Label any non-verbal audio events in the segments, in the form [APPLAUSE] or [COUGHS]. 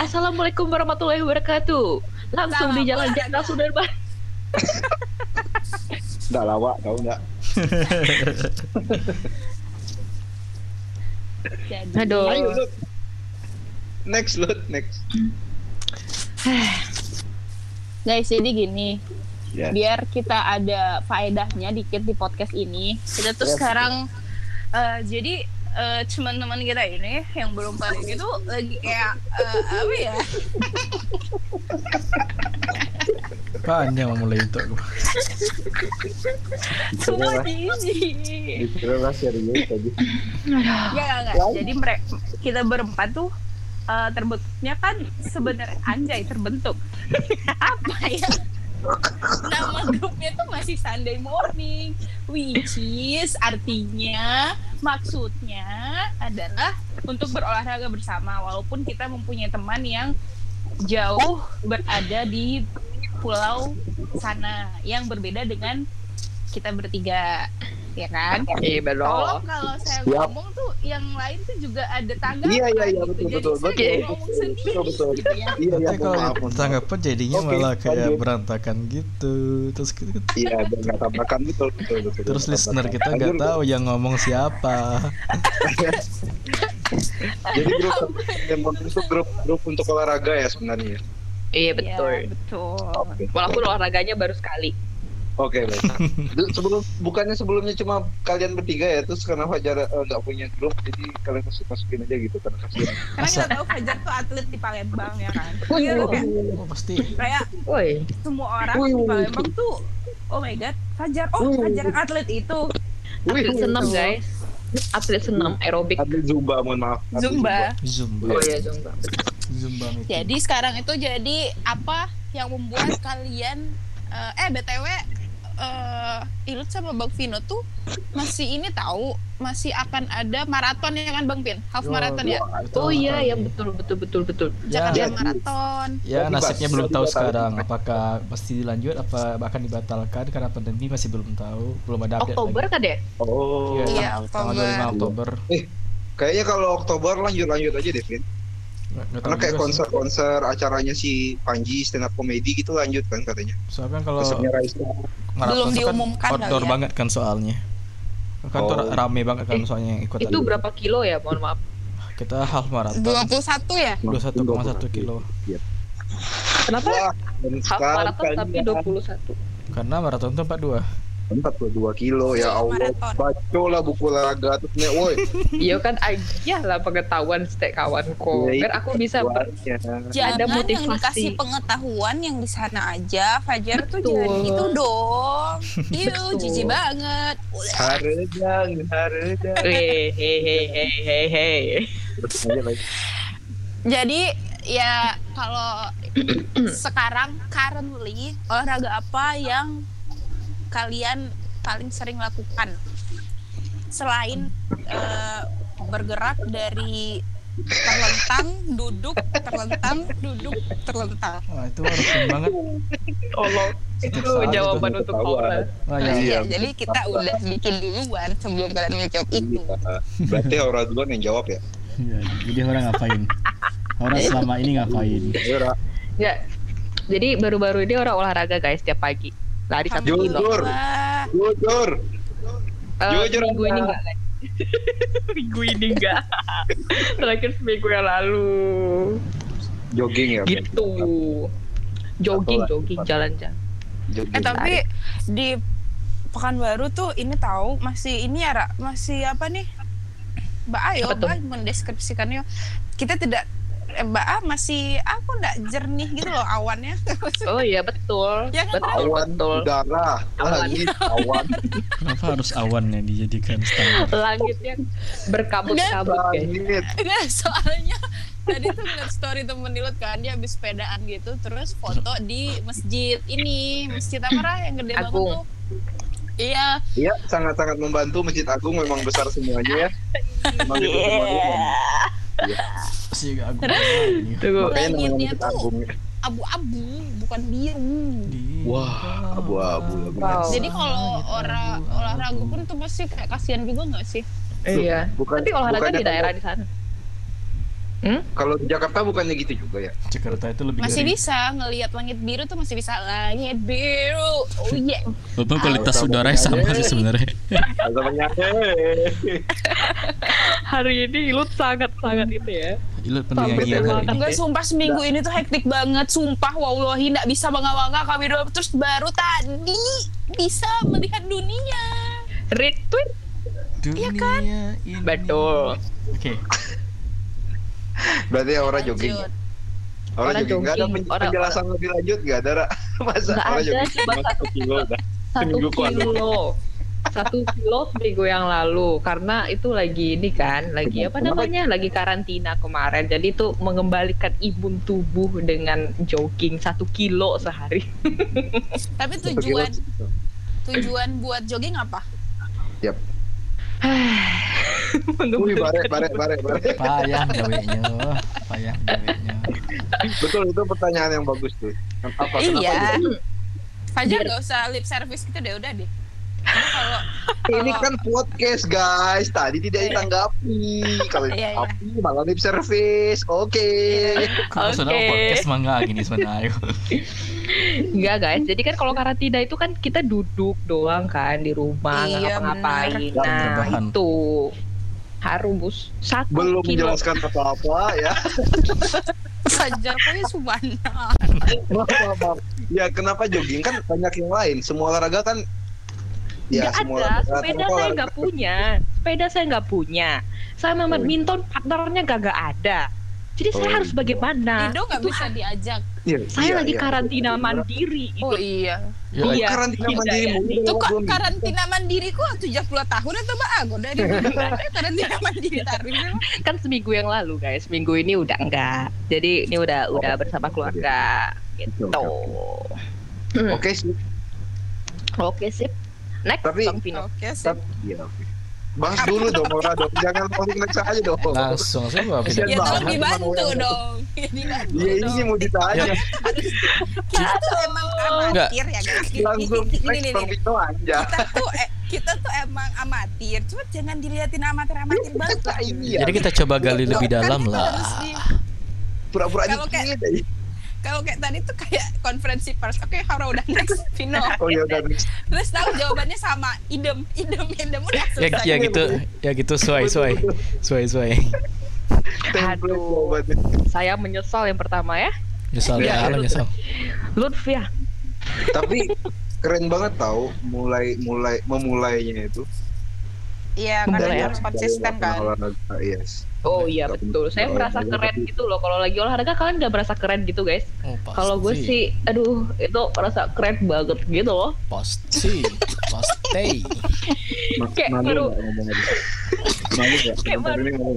Assalamualaikum warahmatullahi wabarakatuh. Langsung di jalan Jenderal Sudirman. Enggak lawak, tahu enggak? Jadi, Aduh. Ayo, Lut. Next, Lut, next. [SIGHS] guys, jadi gini. Ya. Biar kita ada faedahnya dikit di podcast ini. Kita tuh Yes. sekarang eh, jadi eh, teman-teman kita ini yang belum pada ini tuh lagi kayak eh, apa ya? Panjang mau mulai itu aku. Semua diisi. Dikira serius tadi. Enggak, enggak, enggak. Jadi mereka kita berempat tuh eh, terbentuknya kan sebenarnya anjay terbentuk. [LAUGHS] Apa ya? Nama grupnya tuh masih Sunday Morning, which is artinya maksudnya adalah untuk berolahraga bersama walaupun kita mempunyai teman yang jauh berada di pulau sana yang berbeda dengan kita bertiga ya kan Iya Tolong belum. kalau saya Siap. ngomong tuh yang lain tuh juga ada tanggapan Iya, iya, iya, gitu. betul, Jadi betul, saya betul, ngomong betul, sendiri betul, betul. gitu ya. Iya, iya, kalau tanggapan jadinya Oke, malah kayak lanjut. berantakan gitu. Terus kita, Iya, biar nggak tabrakan betul, betul, betul. terus listener kita nggak tahu yang ngomong siapa. [LAUGHS] Jadi grup yang itu grup grup untuk olahraga ya sebenarnya. Iya betul. Iya, betul. Oke. Walaupun olahraganya baru sekali. Oke. Du- Sebelum bukannya sebelumnya cuma kalian bertiga ya, terus karena Fajar eh, nggak punya grup, jadi kalian masuk masukin aja gitu karena kasihan. Karena kita tahu Fajar tuh atlet di Palembang ya kan. Wih, Iya, kan? Oh, pasti. Kayak Woi. semua orang Wih, di Palembang tuh oh my god, Fajar. Oh, Wih, Fajar atlet itu. Atlet senam guys. Atlet senam aerobik. Atlet Zumba, mohon maaf. Atlet Zumba. Zumba. Oh iya Zumba. Zumba meeting. Jadi sekarang itu jadi apa yang membuat kalian eh, eh BTW eh Ilut sama Bang Vino tuh masih ini tahu masih akan ada maraton ya kan Bang Pin? Half Oh, maraton ya? Oh iya ya betul betul betul betul. Ya, Jakarta jadi- Maraton. Ya nasibnya belum tahu sekarang apakah pasti dilanjut apa bahkan dibatalkan karena pandemi masih belum tahu belum ada update Oktober kan ya? Oh. Iya, tanggal 25 Oktober Kayaknya kalau Oktober lanjut lanjut aja deh, Vin. Nggak- Karena kayak konser-konser acaranya si Panji stand up komedi gitu lanjut kan katanya. soalnya kan kalau Maraton Belum kan diumumkan kali outdoor ya. banget kan soalnya kan tuh Oh. rame banget kan Eh, soalnya yang ikut Itu berapa kilo ya? Mohon maaf. kita half maraton 21 ya? 21,1 kilo Kenapa? Wah, Half marathon tapi kalian. 21. karena maraton tuh 42 42 kilo ya Iya, Allah. Baco lah buku olahraga terus nih, woi. [LAUGHS] Iya kan aja lah pengetahuan setiap kawanku. Iya, Biar aku bisa ber Tujuannya. Jangan yang motivasi. dikasih pengetahuan yang di sana aja. Fajar tuh Betul. jangan gitu dong. [LAUGHS] Betul. jijik banget. Udah. Haredang, haredang. Hei hei hei hei hei hei. Terus aja lagi. Jadi ya kalau [CLEARS THROAT] sekarang currently olahraga apa yang kalian paling sering lakukan selain eh, bergerak dari terlentang, duduk, terlentang, duduk, terlentang. wah itu rutin banget Allah. Itu saat itu jawaban untuk. Paula. wah ya Iya. Iya, jadi kita udah bikin duluan sebelum kalian menjawab itu. Iya. Berarti Aura duluan yang jawab ya. Iya, jadi orang ngapain orang selama ini ngapain. Ya. Jadi baru-baru ini orang olahraga guys tiap pagi. Lari satu kilo. Jujur. Jujur. Eh, Jujur, minggu ini enggak [LAUGHS] minggu ini enggak. Terakhir seminggu yang lalu. Jogging ya. Gitu. Jogging, jogging, jalan-jalan. Jogging. Eh tapi di Pekanbaru tuh ini tahu masih ini ya Ra, masih apa nih? Mbak Ayo? Mbak mendeskripsikannya. Kita tidak eh, Mbak A masih aku enggak jernih gitu loh awannya. [LAUGHS] Oh iya betul. Ya kan, betul, awan betul. udara Awan. langit awan kenapa harus awan yang dijadikan standar Langitnya berkabut-kabut guys. langit Enggak, soalnya tadi tuh ngeliat story temen Nilut kan dia habis sepedaan gitu terus foto di masjid ini masjid apa Ra, yang gede banget tuh iya Iya, sangat-sangat membantu Masjid Agung memang besar semuanya ya. [LAUGHS] Memang gitu semuanya. Terus? [LAUGHS] ini. Tunggu. Langitnya tuh- Agung. abu-abu bukan biru Wah, abu-abu. Wow. jadi kalau orang olahraga pun tuh pasti kayak kasihan juga nggak sih Iya. Bukan- Tapi olahraga di daerah di sana. Kalau di Jakarta bukannya gitu juga ya? Jakarta itu lebih Masih dari bisa ngelihat langit biru tuh masih bisa langit biru. Oh iya. Walaupun kualitas udaranya sama sih sebenarnya. [LAUGHS] Hari ini Ilut sangat-sangat itu ya. Ilut penyanyi ini. Enggak sumpah seminggu ini tuh hektik banget Sumpah wallahi nggak bisa bangga-bangga kami dulu Terus baru tadi bisa melihat dunia Retweet. Dunia kan? ini. Betul. Oke. Berarti orang jogging. Orang Orang jogging. Gak ada jogging. pen- Orang- penjelasan lebih lanjut gak ada? [LAUGHS] Masa Nggak orang ada, jogging cuma satu kilo udah. Satu kilo. Satu kilo seminggu yang lalu karena itu lagi ini kan lagi apa namanya lagi karantina kemarin jadi itu mengembalikan imun tubuh dengan jogging satu kilo sehari [LAUGHS] Tapi tujuan Tujuan buat jogging apa? Yap. [SIGHS] Wih, bare, bare, bare, bare. Payah gawenya. Payah gawenya. Betul, itu pertanyaan yang bagus tuh. Apa, Iya kenapa Fajar gak usah lip service gitu deh udah deh kalau [LAUGHS] Ini kan podcast guys, tadi tidak ditanggapi. Kalau Iya, iya. ditanggapi malah lip service. Oke. Kalau sudah Oke. podcast mangga gini sebenarnya. Enggak guys jadi kan kalau karantina itu kan kita duduk doang kan di rumah Iya, ngapa-ngapain nah itu harus satu Belum kilo menjelaskan apa-apa ya. Pokoknya Maaf, maaf, maaf. Ya kenapa jogging kan banyak yang lain. Semua olahraga kan ya Nggak semua ada, sepeda saya nggak punya. Sepeda saya nggak punya. Sama badminton partnernya gak, gak ada. Jadi saya Oh. harus bagaimana? Dido gak Itu bisa diajak Iya, saya iya, lagi iya. karantina mandiri. Oh Itu iya Ya, Oh, Iya. karantina Iya, mandiri iya. mulu, Itu kok karantina mandiri kok 70 tahun atau Mbak Ago dari mana [LAUGHS] karantina mandiri kan seminggu yang lalu guys. Minggu ini udah enggak. Jadi ini udah udah bersama keluarga gitu. Hmm. Oke sih. Oke sip. Next Tapi- Bang Vino. Oke sih Tapi iya, oke. Bahas dulu dong, Ora dong. Jangan langsung next aja dong. langsung sih Pak Kasihan Ya Vino. banget. tolong dibantu dong Ya Iya ini sih mau ditanya. Kita tuh emang amatir ya guys Langsung next Bang. Vito aja. Kita tuh eh, kita tuh emang amatir Cuma jangan diliatin amatir-amatir banget ini ya. Jadi kita coba gali lebih Kan dalam kita lah. Pura-pura Kalau dikit. Kalau kayak tadi tuh kayak konferensi pers Oke Hara udah next Vino [LAUGHS] Oh ya udah next. Terus tahu jawabannya sama Idem, idem, idem Udah Ya, selesai ya gitu, ya gitu suai suai, suai suai. Aduh. Saya menyesal yang pertama ya. Nyesal ya, lo nyesal. Lutfi ya. Tapi keren banget tau mulai mulai memulainya itu. Iya karena ya. harus konsisten Dari kan olahraga, Yes. Oh iya betul. Saya merasa keren gitu loh. Kalau lagi olahraga kalian nggak merasa keren gitu guys. Oh. Kalau gue sih, aduh itu merasa keren banget gitu loh. pasti, pasti. Kayak baru-? Kayak baru-?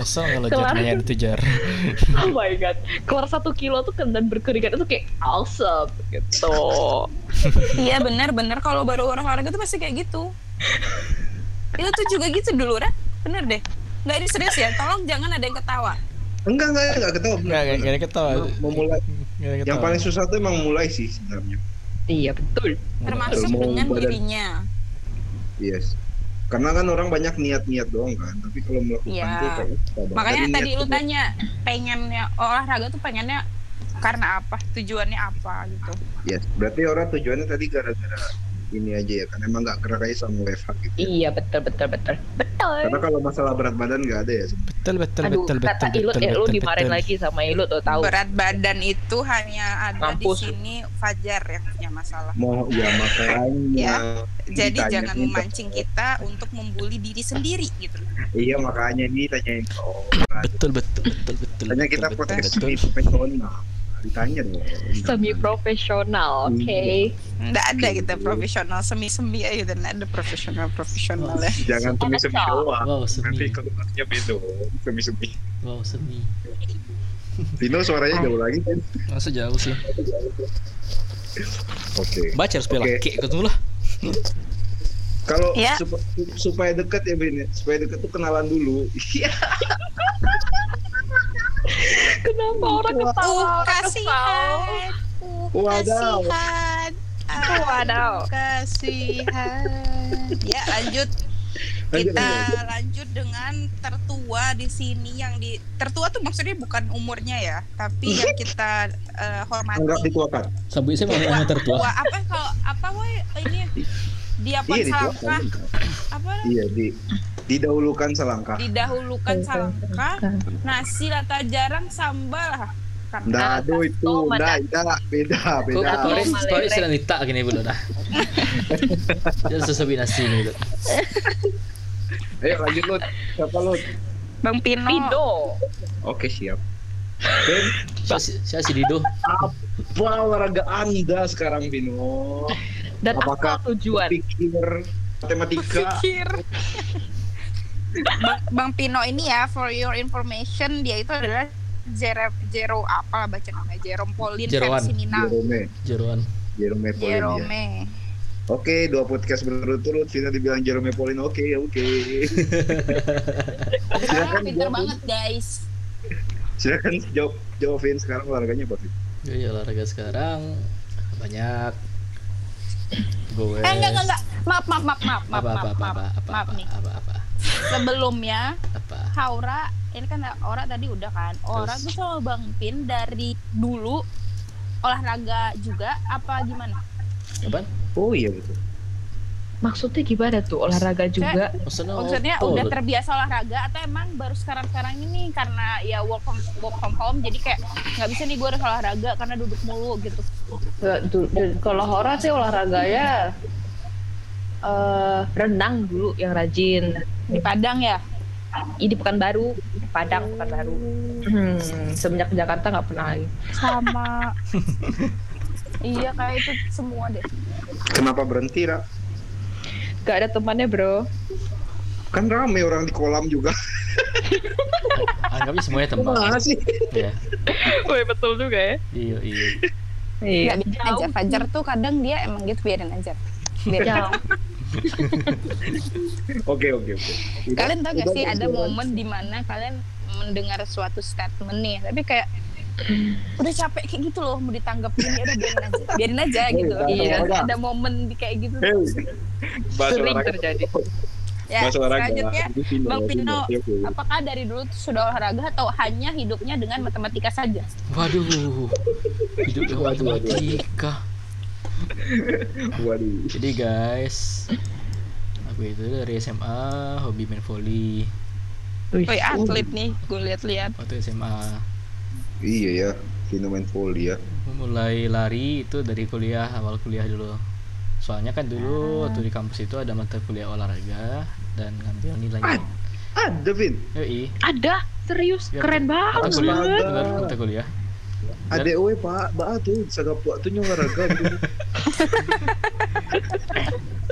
Nyesel kalau Kelar. jadinya itu jar. Oh my god. Keluar satu kilo tuh kan dan berkeringat itu kayak awesome gitu. Iya benar benar kalau baru olahraga tuh pasti kayak gitu. Itu tuh juga gitu dulu, Ra. Bener deh. Nggak ini serius ya. Tolong jangan ada yang ketawa. Enggak enggak enggak ketawa. Enggak, enggak, enggak ketawa. Mem- Memulai. Ada Yang ketawa. paling susah tuh emang mulai sih sebenarnya. iya betul. Termasuk Mau dengan badan- dirinya. Yes. Karena kan orang banyak niat-niat doang kan, tapi kalau melakukan tuh kayak sabar. Makanya Dari tadi lu tanya pengennya olahraga tuh pengennya karena apa? Tujuannya apa gitu. Yes. Berarti orang tujuannya tadi gara-gara ini aja ya kan emang nggak gerak aja sama WFH gitu. ya. Iya betul betul betul. Betul. Karena kalau masalah berat badan nggak ada ya. sebenarnya. Betul, betul, Aduh, betul, betul, kata betul, Ilut, betul, ya, lu betul, dimarahin betul. lagi sama Ilut tuh tahu. Berat badan itu hanya ada Mampus. di sini Fajar yang punya masalah. Mau ya makanya. Ya. Jadi jangan memancing kita untuk membuli diri sendiri gitu. Iya makanya ini tanyain ke orang. Betul, betul, betul, betul. Tanya betul, kita betul, podcast betul. semi profesional. Ditanya dong. Semi profesional, oke. Iya. Nggak ada kita profesional semi-semi aja dan ada profesional profesional ya. Jangan semi semi doang. Wow, semi. Nanti konotasinya beda. Semi semi. Wow, semi. Vino suaranya jauh lagi kan? Masa jauh sih. Oke. Baca harus Oke. kek ketemu lah. Kalau Ya. sup- supaya dekat ya Vin, ya. supaya dekat tuh kenalan dulu. [LAUGHS] Kenapa orang Uh, ketawa? Kesal. kasihan. Uh, kasihan. Wadaw. Kasihan. Ya lanjut. kita lanjut dengan tertua di sini yang di tertua tuh maksudnya bukan umurnya ya, tapi yang [LAUGHS] kita eh, hormati. Anggap dituakan. Sabu saya mau yang tertua. Wah, apa kalau apa woi ini dia pun Iya salangkah dituakan. apa Iya di didahulukan selangkah. didahulukan salangkah nasi lata jarang sambal karena Nggak ada itu, nggak, nggak, beda, Kok beda. Malere. story sudah nita gini dulu dah. [LAUGHS] Jadi sesuai nasi gitu. Ayo lanjut Lut. Siapa Lut? Bang Pino. Oke siap. Ben, Saya si- Dido. apa olahraga anda sekarang Bino? Dan Apakah apa tujuan? Pikir matematika. pikir Bang, Bang Pino ini ya for your information dia itu adalah Jero, Jero apa baca namanya Jerome Pauline Jeroan. versi Minang Jerome, Jeroan. Jerome Pauline ya. Jerome Oke, dua podcast berturut-turut Vina dibilang Jerome Pauline. Oke, oke. sekarang [LAUGHS] Silakan pinter banget guys Silakan jawab jawabin sekarang olahraganya apa Vin? Ya olahraga sekarang banyak. Gue. eh enggak enggak enggak maaf maaf maaf maaf maaf Apa apa maaf apa maaf, apa apa maaf apa nih apa apa sebelumnya apa. Haura ini kan Aura tadi udah kan Aura tuh sama Bang Pin dari dulu olahraga juga apa gimana Apaan? Oh iya betul. Maksudnya gimana tuh olahraga juga? Maksudnya, maksudnya apa? udah terbiasa olahraga atau emang baru sekarang-sekarang ini karena ya work from work from home jadi kayak nggak bisa nih gue harus olahraga karena duduk mulu gitu Kalau Hora sih olahraganya eh renang dulu yang rajin. di Padang ya Ini di Pekanbaru, Padang Pekanbaru. Hmm, semenjak ke Jakarta nggak pernah lagi. sama [LAUGHS] iya kayak itu semua deh Kenapa berhenti, Ra? Gak ada temannya bro. Kan rame orang di kolam juga. Anggapnya semuanya teman. Mana sih? Ya. Woi betul juga ya. Iya iya. Iya. nggak biarin aja Fajar tuh kadang dia emang gitu biarin aja biarin Jauh. [LAUGHS] Oke, oke, oke. Kalian tau gak sih ada momen di mana kalian mendengar suatu statement nih tapi kayak udah capek kayak gitu loh mau ditanggapin ya udah biarin aja biarin aja gitu iya ada momen di kayak gitu Hey. Sering terjadi. ya selanjutnya Bang. Pino Oke, oke. apakah dari dulu tuh sudah olahraga atau hanya hidupnya dengan matematika saja Waduh. Hidup dengan matematika. Waduh. Jadi guys, aku itu dari SMA hobi main volley Wih, atlet nih gue lihat-lihat waktu SMA. Iya ya, Vino main volley ya. Mulai lari itu dari kuliah awal kuliah dulu. Soalnya kan dulu waktu di kampus itu ada mata kuliah olahraga dan ngambil nilainya. Ada, Vin. Yoi. Ada serius Ya, keren Mata banget. kuliah, benar, mata kuliah. Ada we Pak, Ba tuh sagap tuh olahraga gitu. [LAUGHS]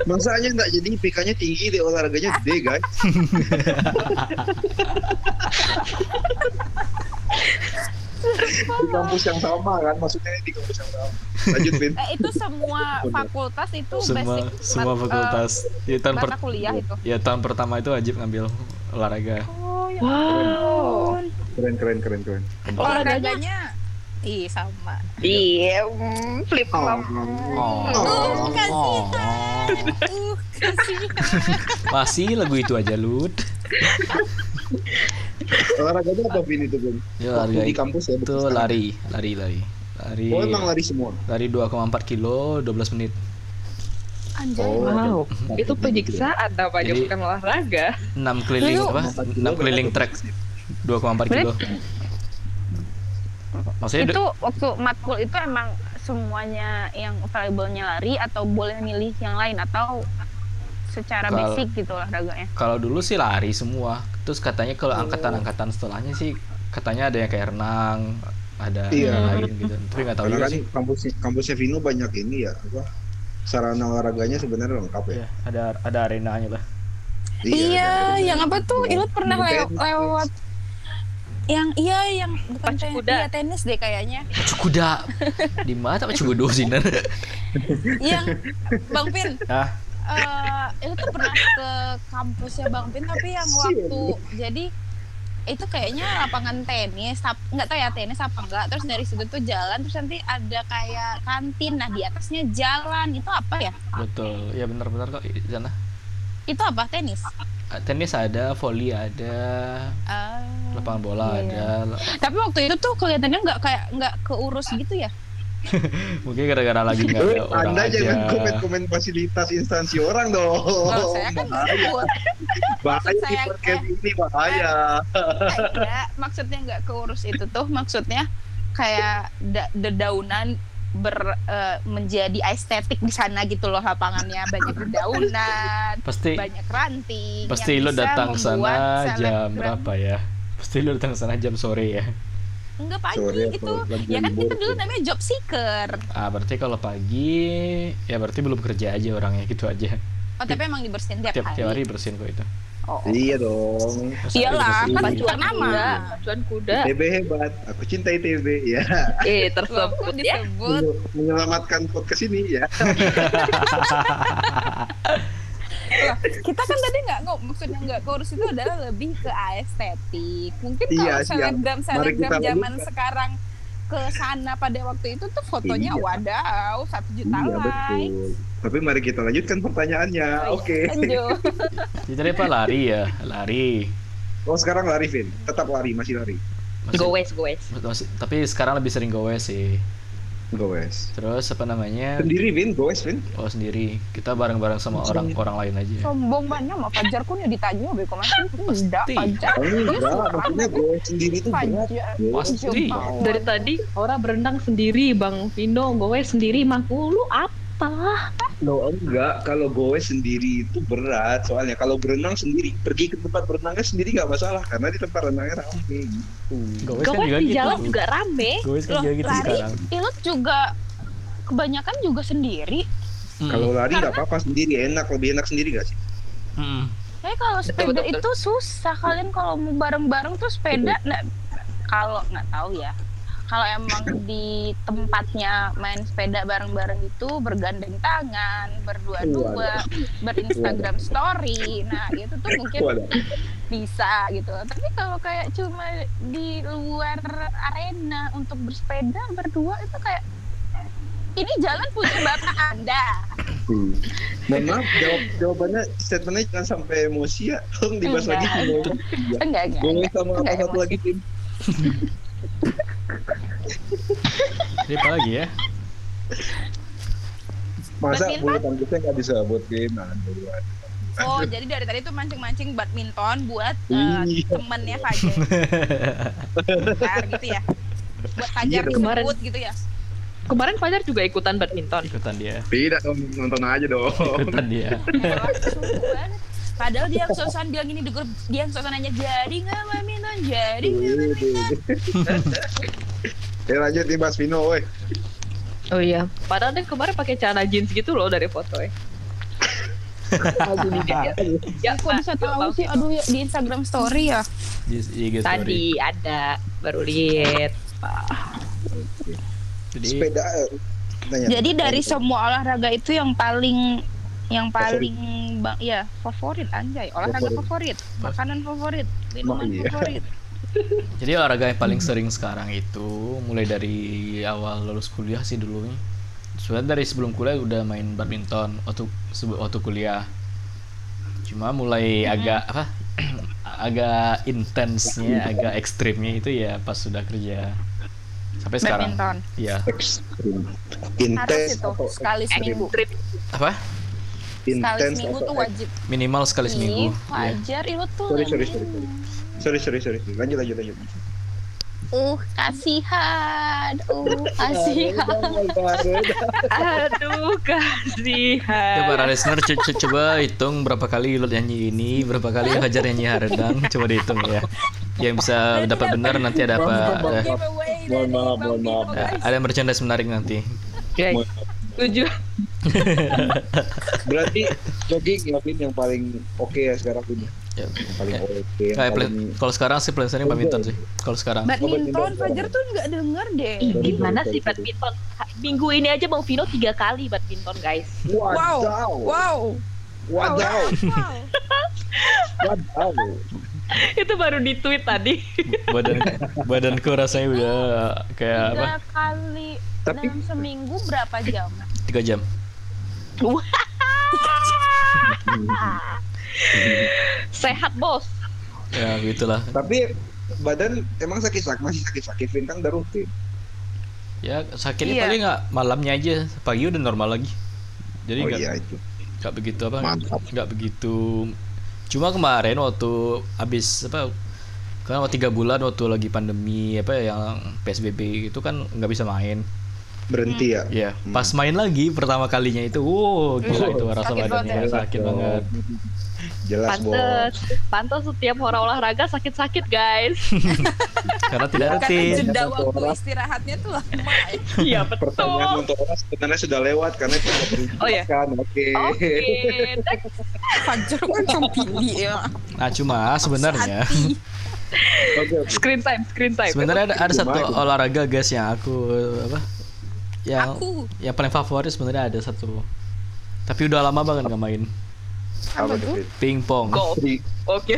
Masanya nggak jadi IPK-nya tinggi deh olahraganya gede guys. [LAUGHS] di kampus yang sama kan, maksudnya di kampus yang sama. Lanjut Vin. eh, itu semua fakultas itu Semua basic semua mat- fakultas. Ya eh, tahun per- mata kuliah itu ya tahun pertama itu wajib ngambil olahraga. oh ya Wow. Keren keren keren keren. olahraganya ih sama Iya, mm, flip flop. Oh. Uh, kasihan. Uh, kasihan. Masih lagu itu aja, Lud. [LAUGHS] Olahraganya apa Vin itu Vin? Ya, olahraga di kampus ya. itu lari, lari, lari. Lari. Oh emang lari semua. Lari 2,4 kilo 12 menit. Anjay. Oh. Wow, [LAUGHS] itu penyiksaan namanya Jadi- bukan olahraga. 6 keliling Lalu- apa? 6 keliling trek 2,4 kilo. Maksudnya itu waktu matkul itu emang semuanya yang valuable-nya lari atau boleh milih yang lain atau secara Kalau- basic gitu olahraganya kalau dulu sih lari semua. Terus katanya kalau angkatan-angkatan setelahnya sih katanya ada yang kayak renang, ada Iya. yang lain gitu. Tapi nggak tahu Karena juga kan sih. kampusnya kampusnya Vino banyak ini ya apa sarana olahraganya sebenarnya lengkap ya. Iya, ada ada arenanya lah. iya ada- yang apa tuh Ilut pernah lew- lewat yang iya yang bukan Pacu ten- kuda. iya, tenis deh kayaknya Pacu kuda. Di mana pacu kuda sih yang Bang Pin Ah, eh itu tuh pernah ke kampusnya Bang Pin tapi yang waktu jadi itu kayaknya lapangan tenis tap- nggak tahu ya tenis apa enggak terus dari situ tuh jalan terus nanti ada kayak kantin nah di atasnya jalan itu apa ya betul. Ya benar-benar kok di sana. itu apa tenis tenis ada, volley ada, Ah. lapangan bola Iya. ada. Tapi waktu itu tuh kelihatannya nggak kayak nggak keurus gitu ya? [LAUGHS] Mungkin gara-gara lagi nggak ada orang Anda aja. jangan komen-komen fasilitas instansi orang dong. Kalau saya kan bahaya, [LAUGHS] bahaya di saya- podcast ini bahaya. Enggak, maksudnya nggak keurus itu tuh maksudnya kayak da- dedaunan ber eh, menjadi estetik di sana gitu loh lapangannya banyak dedaunan, Pasti banyak ranting. pasti lo datang sana jam berapa ya? Pasti lo datang sana jam sore ya. Enggak pagi Sore gitu. Ya kan kita dulu namanya job seeker. Ah, berarti kalau pagi ya berarti belum kerja aja orangnya gitu aja. Oh, tapi emang dibersihin tiap, Tiap tiap hari bersihin kok itu. Oh. Iya dong. Iyalah, dibersihin? kan Pacuan bukan nama. kuda, pacuan kuda. TB hebat. Aku cinta TB ya. Eh, tersebut ya. disebut Menyelamatkan podcast ini ya. [LAUGHS] Kita kan tadi nggak kok maksudnya nggak kurus itu adalah lebih ke estetik mungkin Iya, kalau selebgram selebgram zaman sekarang ke sana pada waktu itu tuh fotonya Iya. wadaw satu juta Iya like betul. Tapi mari kita lanjutkan pertanyaannya. Oh, Oke. lanjut. [LAUGHS] Jadi tadi apa lari ya? Lari. Oh sekarang lari Vin. Tetap lari, masih lari. Masih- Go west, go west. masih- tapi sekarang lebih sering gowes sih. Goes. Terus apa namanya? Sendiri Vin, goes Vin. Oh sendiri. Kita bareng-bareng sama orang orang lain aja. sombong banyak sama Fajar kun ya ditanya beko masih tidak. Fajar Oh, enggak, maksudnya goes sendiri itu berat. Pasti. Dari tadi orang berenang sendiri, Bang Vino, gue sendiri, Mangku, lu apa? Loh enggak, kalau goes sendiri itu berat. Soalnya kalau berenang sendiri, pergi ke tempat berenangnya sendiri nggak masalah karena di tempat renangnya rame gitu. Gowes Gue kan juga di gitu. jalan juga rame. Gowes kan Loh, juga gitu lari sekarang. Ilut juga kebanyakan juga sendiri Mm. Kalau lari nggak apa-apa sendiri, enak lebih enak sendiri nggak sih? Mm. Tapi kalau Betul, sepeda betul, itu susah. Kalian kalau mau bareng-bareng tuh sepeda nggak kalau nggak tahu ya. Kalau emang di tempatnya main sepeda bareng-bareng itu bergandeng tangan, berdua-dua, berinstagram story. Nah, itu tuh mungkin bisa gitu. Tapi kalau kayak cuma di luar arena untuk bersepeda berdua itu kayak ini jalan punya bapak Anda. Hmm. Mohon maaf, jawab jawabannya statementnya jangan sampai emosi ya. Tolong dibahas Enggak. lagi. Enggak, enggak. Gue sama apa satu lagi tim. [LAUGHS] Jadi apa lagi ya? Masa Badminton? bulu tangkisnya nggak disebut game? Aduh, aduh. Oh, jadi dari tadi tuh mancing-mancing badminton buat Iya. temennya Fajar. Bentar, gitu ya. Buat Fajar Iya dong. Kemarin- disebut gitu ya. Kemarin Fajar juga ikutan badminton. Ikutan dia. Tidak nonton aja dong. Ikutan dia. Padahal dia [LAUGHS] yang sosokan bilang ini di grup, dia yang sosokan nanya jadi nggak badminton, jadi nggak badminton. [LAUGHS] Ya lanjut nih Mas Vino, woi. Oh iya. Padahal dia kemarin pakai celana jeans gitu loh dari foto ya. Aduh, dia. Ya, Kok bisa tahu sih? Aduh ya di Instagram story ya. Di IG story. Tadi ada baru lihat. Jadi Sepeda. eh, nanya. Jadi dari semua olahraga itu yang paling yang paling bang ya favorit anjay olahraga favorit, makanan favorit minuman Oh, iya. favorit [LAUGHS] Jadi olahraga yang paling sering sekarang itu mulai dari awal lulus kuliah sih dulu nih. Sebenarnya dari sebelum kuliah udah main badminton waktu waktu kuliah. Cuma mulai agak apa? [CLEARS THROAT] agak intensnya, agak ekstrimnya itu ya pas sudah kerja. Sampai sekarang. badminton harus Intens sekali seminggu Trip. Apa? sekali intens seminggu atau tuh wajib Minimal sekali seminggu. Ih, wajar itu tuh Sorry, sorry, sorry, sorry. Sorry, sorry, sorry. Lanjut, lanjut, lanjut. uh kasihan uh kasihan [LAUGHS] Aduh, kasihan. Ya para listener co- co- coba hitung berapa kali lu nyanyi ini, berapa kali Hajar nyanyi Haredang, coba dihitung ya. Yang bisa dapat benar nanti ada apa? Ada, Mohon dari maaf, mohon maaf. Vino, ada, merchandise menarik nanti. Guys, tujuh. [LAUGHS] Berarti jogging ya Vin yang paling oke ya sekarang ini. Ya. Yang paling oke. paling- plan- kalau sekarang sih plan sering badminton sih. Kalau sekarang. badminton Fajar tuh nggak denger deh Ih, gimana sih badminton? Minggu ini aja Bang Vino tiga kali badminton, guys. wow Wadaw. wow Wadaw. wow [LAUGHS] Wadaw. Itu baru di tweet tadi. Badan badanku rasanya udah kayak apa? tiga kali Tapi- dalam seminggu berapa jam Tiga jam. Sehat bos. ya gitulah Tapi badan emang sakit-sakit masih sakit-sakit Vin kan udah rutin. ya sakitnya Iya. paling nggak malamnya aja pagi udah normal lagi jadi oh nggak iya itu. nggak begitu apa Mantap. nggak begitu cuma kemarin waktu habis apa waktu tiga bulan waktu lagi pandemi apa yang psbb itu kan nggak bisa main Berhenti ya. ya pas main lagi pertama kalinya itu wow gila itu rasa Sakit badannya banget ya? sakit banget Jelas. Pantes, pantes setiap orang olahraga sakit-sakit guys. [LAUGHS] karena tidak Karena rutin jeda waktu orang. istirahatnya tuh lama ya. [LAUGHS] Iya Pertanyaan betul. untuk orang sebenarnya sudah lewat karena itu [LAUGHS] Oh, iya. kan. Oke. Oke. Fajar kan compili ya. nah cuma sebenarnya screen time, screen time. sebenarnya ada, ada satu olahraga guys yang aku apa yang Aku. yang paling favorit sebenarnya ada satu. Tapi udah lama banget nggak main. Apa tuh? Pingpong Golf. Oke,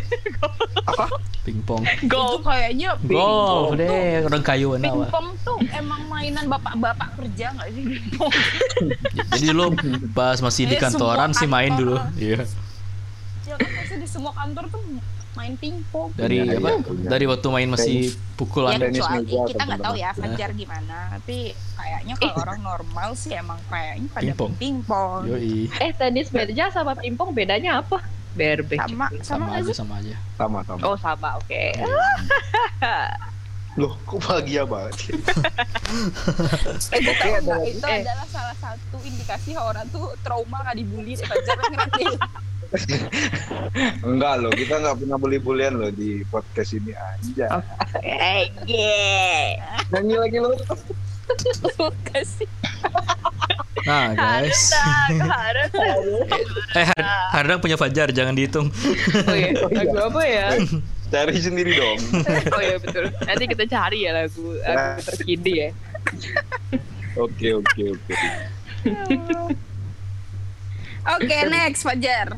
pingpong Itu golf. kayaknya golf pingpong deh orang awak Pingpong tuh emang mainan bapak-bapak kerja nggak sih? Pingpong? [LAUGHS] jadi dulu pas masih di Eh, kantoran sih main dulu. iya. Ya kan pasti di semua kantor tuh main pingpong. dari Punya, apa punya. dari waktu main masih pukulan Ya kecuali kita nggak tahu ya. Fajar gimana, tapi kayaknya kalau orang normal sih emang kayaknya pada Pingpong. pingpong. Eh tenis meja sama pingpong bedanya apa? Berbe. Sama sama sama aja sih? sama aja Sama sama. Oh sama, oke. [LAUGHS] Loh, kok bahagia banget? Eh, Itu, ada itu Eh. adalah salah satu indikasi orang tuh trauma nggak dibully Fajar [LAUGHS] ngerti. [LAUGHS] Enggak loh, kita nggak pernah bully-bulian loh di podcast ini aja. Eh, yeah. Nyanyi lagi lo. Kasih. nah guys Harus, eh Har- Hardang punya Fajar jangan dihitung Oh iya, Oh, iya. lagu apa ya? Cari sendiri dong. Oh iya betul. Nanti kita cari ya lagu lagu terkini ya. Oke, oke, oke. Oke, next Fajar.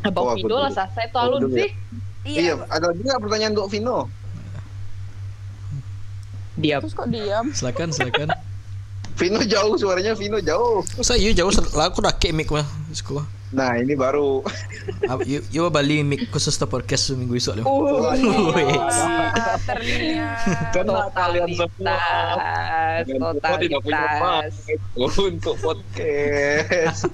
Abang Oh, Vino lah selesai tuh Oh, alun dulu ya? sih. Iya, ada lagi nggak pertanyaan untuk Vino? Diam. Terus kok diam? silakan silakan [LAUGHS] Vino jauh, suaranya Vino jauh. Masa iya jauh lah aku udah kayak mic mah Suku. Nah, ini baru. [LAUGHS] Yo balik mic khusus untuk podcast minggu esok loh. Uh, Wah, ternyata. [LAUGHS] Kalian semua. totalitas, Kalian semua tidak punya mic untuk podcast.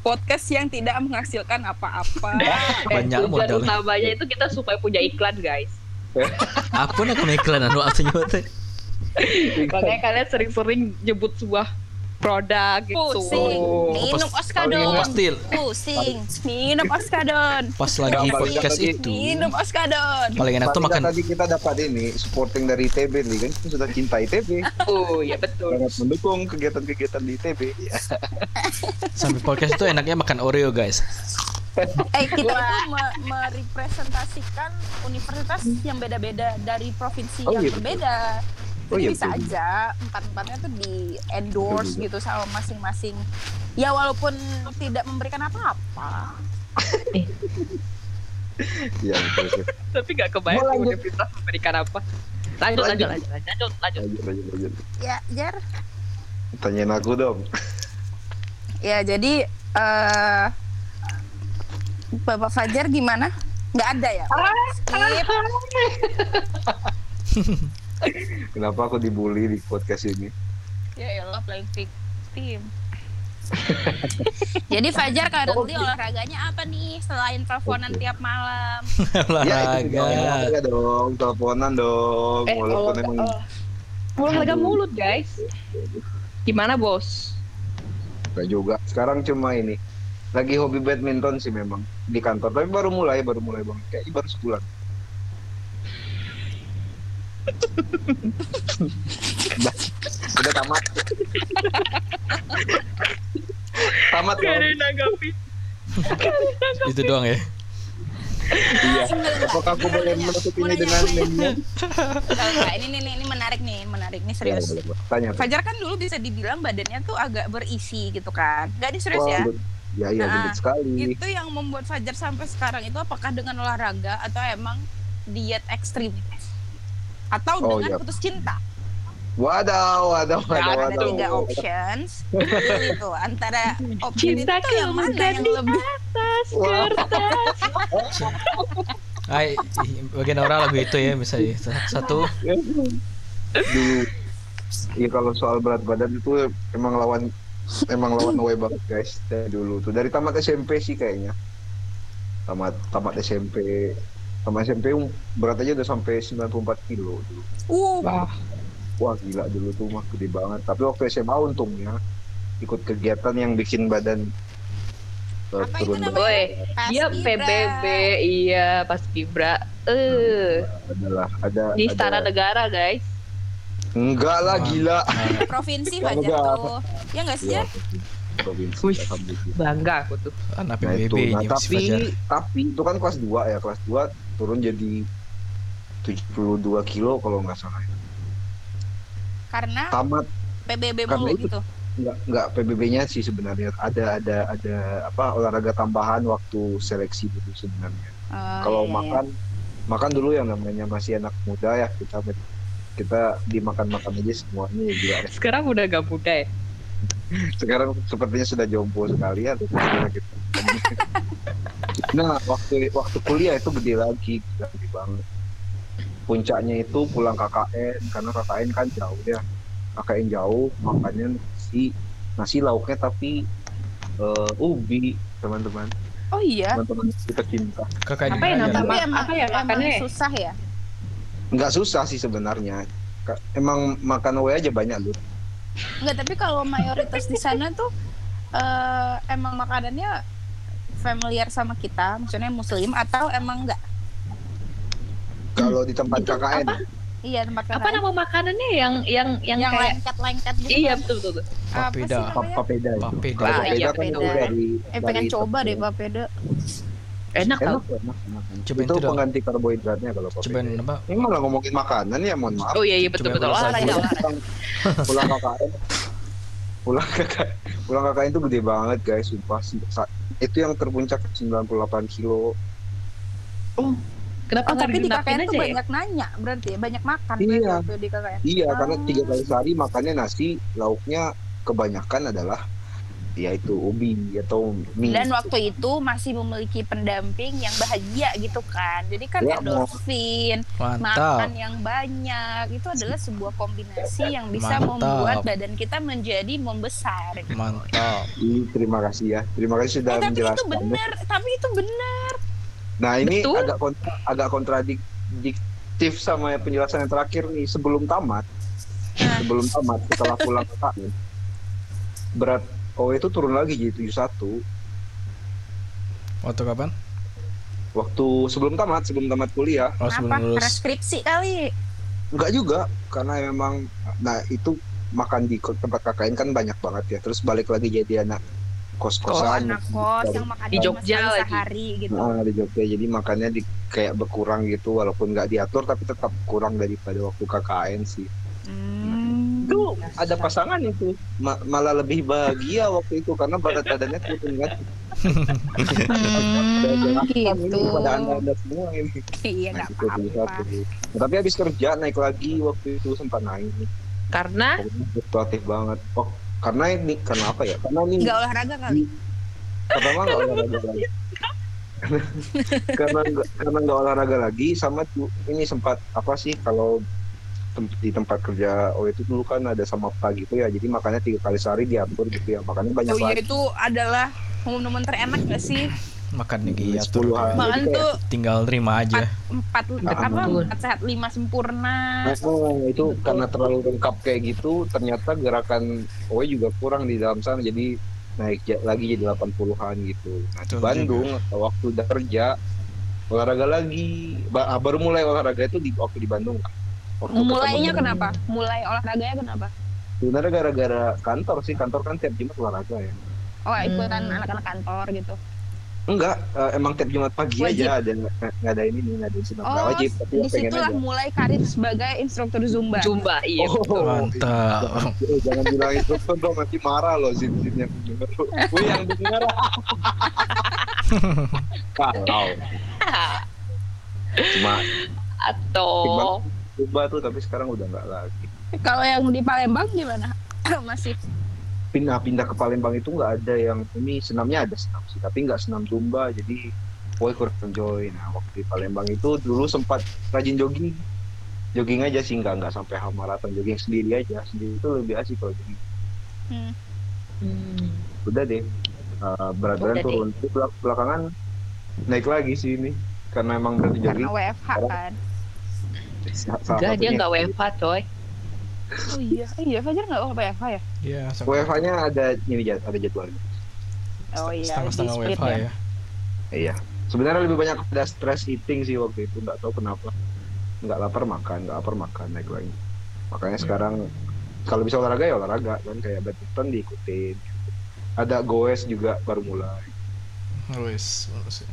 Podcast yang tidak menghasilkan apa-apa. [LAUGHS] Banyak Eh, modal. utamanya itu kita supaya punya iklan guys. Apa nak iklan anu artinya teh? [LAUGHS] Makanya kalian sering-sering nyebut sebuah produk gitu. Pusing. Minum pas- oskadon. Pasti Pusing. Minum oskadon. pas lagi podcast lagi. itu Minum oskadon. paling enak tuh makan tadi kita dapat ini supporting dari ITB nih kan kita sudah cinta ITB Oh ya betul. sangat mendukung kegiatan-kegiatan di ITB [LAUGHS] sampai podcast itu enaknya makan Oreo guys. Eh kita itu me- merepresentasikan universitas yang beda-beda dari provinsi Oh, yang iya, betul. Berbeda. Oh, iya, bisa betul. aja empat-empatnya tuh di endorse Betul gitu sama masing-masing. Ya walaupun tidak memberikan apa-apa. Iya betul. betul. Tapi gak kebayang lanjut. universitas memberikan apa. Lanjut, lanjut, Lanjut. lanjut, lanjut, lanjut. Lanjut, lanjut, lanjut. Ya, Jar. Tanyain aku dong. Ya jadi eh Bapak Fajar gimana? Nggak ada ya? Skip. [LAUGHS] [LAUGHS] Kenapa aku dibully di podcast ini? Ya elah playing victim. [LAUGHS] Jadi Fajar currently olahraganya apa nih selain teleponan Oke. tiap malam? [LAUGHS] Ya itu juga Olahraga. olahraga dong, teleponan dong. Eh, Walaupun olahraga, emang oh. olahraga mulut guys. Gimana bos? Enggak juga. Sekarang cuma ini. Lagi hobi badminton sih memang di kantor. Tapi baru mulai, baru mulai bang. Kayak baru sebulan. Udah, tamat. tamat dong. nanggapi. Itu doang ya. Iya. Apakah aku boleh menutup ini dengan? Enggak, ini nih, nih, ini menarik nih, menarik nih serius. Tanya. Fajar kan dulu bisa dibilang badannya tuh agak berisi gitu kan. Enggak ini serius ya. Ya, iya, Nah, sekali. Itu yang membuat Fajar sampai sekarang itu apakah dengan olahraga atau emang diet ekstrim? Atau Oh, dengan iya. putus cinta? Wadaw, wadaw, wadaw, Ada wadaw. tiga options. Pilih tuh antara [LAUGHS] option itu Cintaku tuh yang mana yang di lebih atas kertas. [LAUGHS] Ay, bagian orang lagu itu ya misalnya satu. Iya kalau soal berat badan itu emang lawan emang lawan away banget guys dari dulu tuh dari tamat SMP sih kayaknya tamat tamat SMP tamat SMP um, berat aja udah sampai 94 kilo dulu Uh, Wah, wah gila dulu tuh mah gede banget tapi waktu SMA untungnya ikut kegiatan yang bikin badan uh, Apa itu turun namanya? dia Ibra. PBB, iya pas Kibra. Eh, adalah ada di ada- Istana Negara guys. enggak lah gila provinsi gak tuh. Ya nggak sih, Iya, Jar? provinsi Wih. Bangga aku tuh. anak Nah itu, PBB nah, ini si tapi tapi itu kan kelas 2 ya kelas 2 turun jadi 72 kilo kalau nggak salah Karena tamat PBB Karena mulu itu. gitu. nggak nggak PBB-nya sih sebenarnya ada ada ada apa olahraga tambahan waktu seleksi dulu sebenarnya Oh, kalau iya, iya. makan makan dulu yang namanya masih anak muda ya kita kita dimakan makan aja semuanya ya gila ya. Sekarang udah gak muda ya. sekarang sepertinya sudah jompo sekali ya [LAUGHS] gitu. [LAUGHS] nah waktu waktu kuliah itu gede lagi gede banget. Puncaknya itu pulang KKN karena KKN kan jauh ya. KKN jauh makanya nasi nasi lauknya tapi eh, ubi teman-teman. Oh iya. teman-teman kita cinta. Kakak Apa ya Tapi emang, apa ya makannya? susah ya. nggak susah sih sebenarnya. Emang makan away aja banyak lu Enggak, tapi kalau mayoritas di sana tuh eh, emang makanannya familiar sama kita, maksudnya muslim atau emang enggak? kalau di tempat Itu KKN apa? Iya tempat Apa KKN. nama makanannya yang yang yang, yang kayak lengket-lengket gitu. Iya kan? betul betul. betul. Apa sih Papeda. Papeda itu Papeda. Kalau Ah, papeda iya, kan papeda. dari Eh pengen coba deh papeda. Enak tau. enak enak, enak. Cobain itu itu pengganti karbohidratnya kalau papeda cobain apa ini malah ngomongin makanan ya mohon maaf Oh iya iya betul betul. olahraga. pulang, pulang KKN pulang [LAUGHS] KKN pulang KKN itu gede banget guys sumpah itu yang terpuncak 98 kilo Kenapa Oh, tapi di KKN tuh aja ya? banyak nanya berarti ya, banyak makan Iya. di KKN. iya karena Ah. tiga kali sehari makannya nasi lauknya kebanyakan adalah yaitu ubi atau mie Dan waktu itu masih memiliki pendamping yang bahagia gitu kan. Jadi kan Ya, endorfin, makan yang banyak itu adalah sebuah kombinasi yang bisa Mantap. membuat badan kita menjadi membesar. mantap Ih, terima kasih ya terima kasih sudah Eh, tapi itu menjelaskan benar, tapi itu benar. nah ini Betul. agak kontra, agak kontradiktif sama penjelasan yang terakhir nih sebelum tamat Nah. sebelum tamat setelah pulang ke berat oh itu turun lagi jadi 71 waktu kapan waktu sebelum tamat sebelum tamat kuliah oh sebelum Apa? lulus Preskripsi kali. enggak juga karena memang nah itu makan di tempat KKN kan banyak banget ya terus balik lagi jadi anak Oh, kos-kosan anak kos yang makan Di Jogja lagi. sehari gitu. Nah, di Jogja jadi makannya di kayak berkurang gitu walaupun nggak diatur tapi tetap kurang daripada waktu KKN sih Hmm. Ada pasangan itu. Ma- malah lebih bahagia waktu itu karena berat badannya turun kan Hmm, ini gitu. pada anda anda semua ini. Iya, Nah, nggak apa-apa. Nah, tapi habis kerja naik lagi waktu itu sempat naik. Karena? Fluktuatif banget. Oh karena ini karena apa ya? Karena ini Nggak olahraga kali. pertama nggak olahraga lagi. [LAUGHS] Karena nggak karena nggak olahraga lagi sama tuh ini sempat apa sih kalau di tempat kerja oh itu dulu kan ada sama pagi gitu ya jadi makannya tiga kali sehari diatur gitu ya makannya banyak Oh iya banget itu adalah momen-momen terenak gak sih? makan nih Iya, sepuluh hari. Makan tuh tinggal terima aja empat Ah, apa empat sehat lima sempurna. Oh, itu karena terlalu lengkap kayak gitu ternyata gerakan OE juga kurang di dalam sana jadi naik lagi jadi 80-an gitu. Nah, di Bandung waktu udah kerja olahraga lagi Ba- baru mulai olahraga itu di waktu di Bandung. Waktu Mulainya kenapa? Mulai olahraganya kenapa? Sebenarnya gara-gara kantor sih, kantor kan tiap Jumat olahraga ya. Oh ikutan Hmm. anak-anak kantor gitu. Enggak, eh, emang tiap Jumat pagi Wajib. aja ada nggak ada ini nih, nggak ada. Nggak Oh, wajib, tapi di situlah mulai karir sebagai instruktur zumba. Zumba iya. betul. mantap Jangan, [LAUGHS] eh, jangan bilang itu tuh dong nanti marah loh zin zin yang denger. Gue yang denger. [LAUGHS] Kalau cuma Atau coba tuh tapi sekarang udah nggak lagi. Kalau yang di Palembang gimana? [COUGHS] Masih pindah-pindah ke Palembang itu nggak ada yang ini senamnya ada senam sih tapi nggak senam zumba jadi boy kurang enjoy nah waktu di Palembang itu dulu sempat rajin jogging jogging aja sih nggak nggak sampai half marathon jogging sendiri aja sendiri itu lebih asik kalau jogging hmm. Hmm. udah deh uh, berat badan deh. turun belakangan naik lagi sih ini karena emang berarti jogging karena WFH kan. Enggak, dia nggak WFH coy. Oh iya, iya Fajar nggak WFH ya? Iya, WFH-nya ada ini jad- ada jadwalnya Oh iya, setengah-setengah split WFH ya. iya. Sebenarnya lebih banyak ada stress eating sih waktu itu nggak tahu kenapa. Nggak lapar makan nggak lapar makan naik lagi. Makanya sekarang kalau bisa olahraga ya olahraga kan kayak badminton diikutin. Ada goes juga baru mulai. Wes, wes.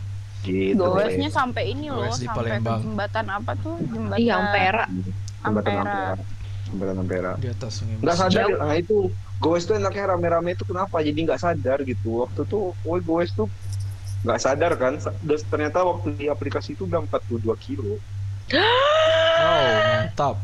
Gitu Goesnya sampai ini loh, Goes sampai ke jembatan apa tuh? Jembatan Iya, Ampera. jembatan Ampera. Jembatan Ampera Di atas sungai. nggak Mas. sadar Jauh. nah itu goes tuh enaknya rame-rame itu kenapa jadi nggak sadar gitu waktu tuh woi goes tuh nggak sadar kan terus ternyata waktu di aplikasi itu udah 42 kilo Wow, mantap.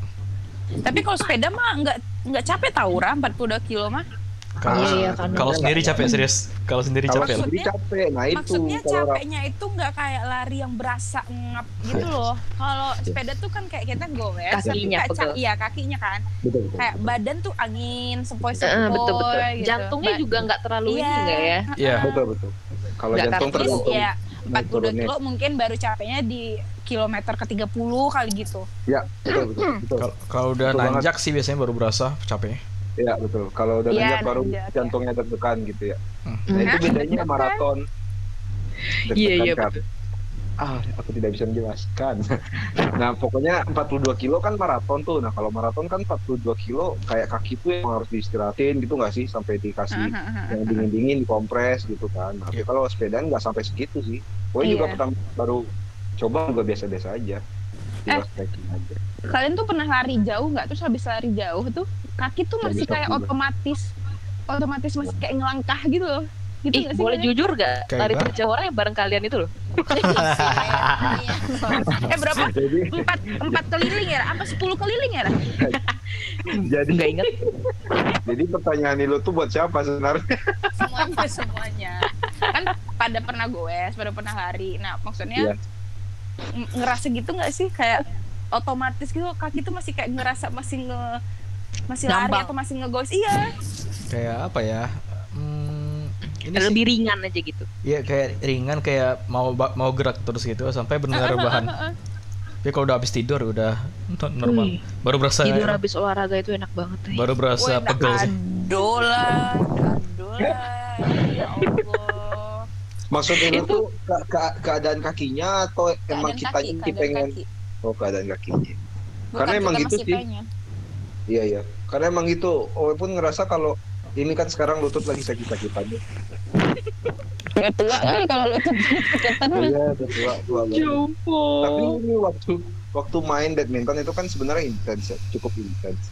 Tapi kalau sepeda mah nggak nggak capek tau Ra, 42 kilo mah. Kalau Iya, iya, karena- kalau sendiri capek serius. Kalau sendiri kalau capek. sendiri capek nah itu Maksudnya capeknya itu nggak kayak lari yang berasa ngap gitu loh. Kalau [LAUGHS] sepeda tuh kan kayak kita goes, tapi Kakinya ca- pegel. iya kakinya kan. betul, betul. Kayak badan tuh angin sepoi-sepoi Eh, betul betul. gitu. Jantungnya Ba- juga nggak terlalu ini Iya. nggak ya? Iya. betul betul kalau jantung tergantung ya naik 42 turunnya. kilo mungkin baru capeknya di kilometer ke 30 kali gitu. ya betul betul betul Kalau kalau udah Betul banget. nanjak sih biasanya baru berasa capeknya. Ya betul kalau udah Iya, nanjak baru nanjak, ya. jantungnya deg-degan gitu ya Hmm. nah itu bedanya maraton Iya, iya, kan. ah aku tidak bisa menjelaskan [LAUGHS] nah pokoknya 42 kilo kan maraton tuh nah kalau maraton kan 42 kilo kayak kaki tuh yang harus diistirahatin gitu nggak sih sampai dikasih yang dingin-dingin dikompres gitu kan. Nah, Iya. kalau sepedaan nggak sampai segitu sih. Gue juga Iya. pertama baru coba juga biasa-biasa aja. Eh. Aja. Kalian tuh pernah lari jauh nggak? Terus habis lari jauh tuh kaki tuh masih kayak juga. otomatis otomatis masih kayak ngelangkah gitu loh. Gitu Ih, nggak sih? boleh kalian? jujur gak? Kayak Lari terjauh orang yang bareng kalian itu loh. Iya. [LAUGHS] eh berapa? Jadi Empat empat keliling ya? Apa sepuluh keliling ya? Jadi Nggak inget. jadi pertanyaan lo tuh buat siapa sebenarnya? Semuanya semuanya. Kan pada pernah goes, pada pernah lari. Nah maksudnya ng- ngerasa gitu nggak sih kayak otomatis gitu kaki tuh masih kayak ngerasa masih nge masih lari Ngambang. atau masih ngegoes iya Kayak apa ya? Hmm, ini sih Lebih ringan aja gitu. Iya kayak ringan kayak mau mau gerak terus gitu sampai benar [LAUGHS] bahan. Tapi kalau udah habis tidur udah no- normal. Wih, Baru berasa Tidur habis olahraga itu enak banget. eh. baru berasa Wih, pegel sih. adolah adolah ya Allah Maksudnya Itu- tuh ke- ke- keadaan kakinya atau emang Keadaan kita kaki, pengen kaki. oh keadaan kakinya. Bukan Karena emang gitu sih. Iya iya. Karena emang gitu. Walaupun ngerasa kalau ini kan sekarang lutut lagi sakit-sakitannya. Ya tua kali kalau lu kegiatan Iya, udah tua, tua banget. Tapi ini waktu waktu main badminton itu kan sebenarnya intens ya, cukup intens.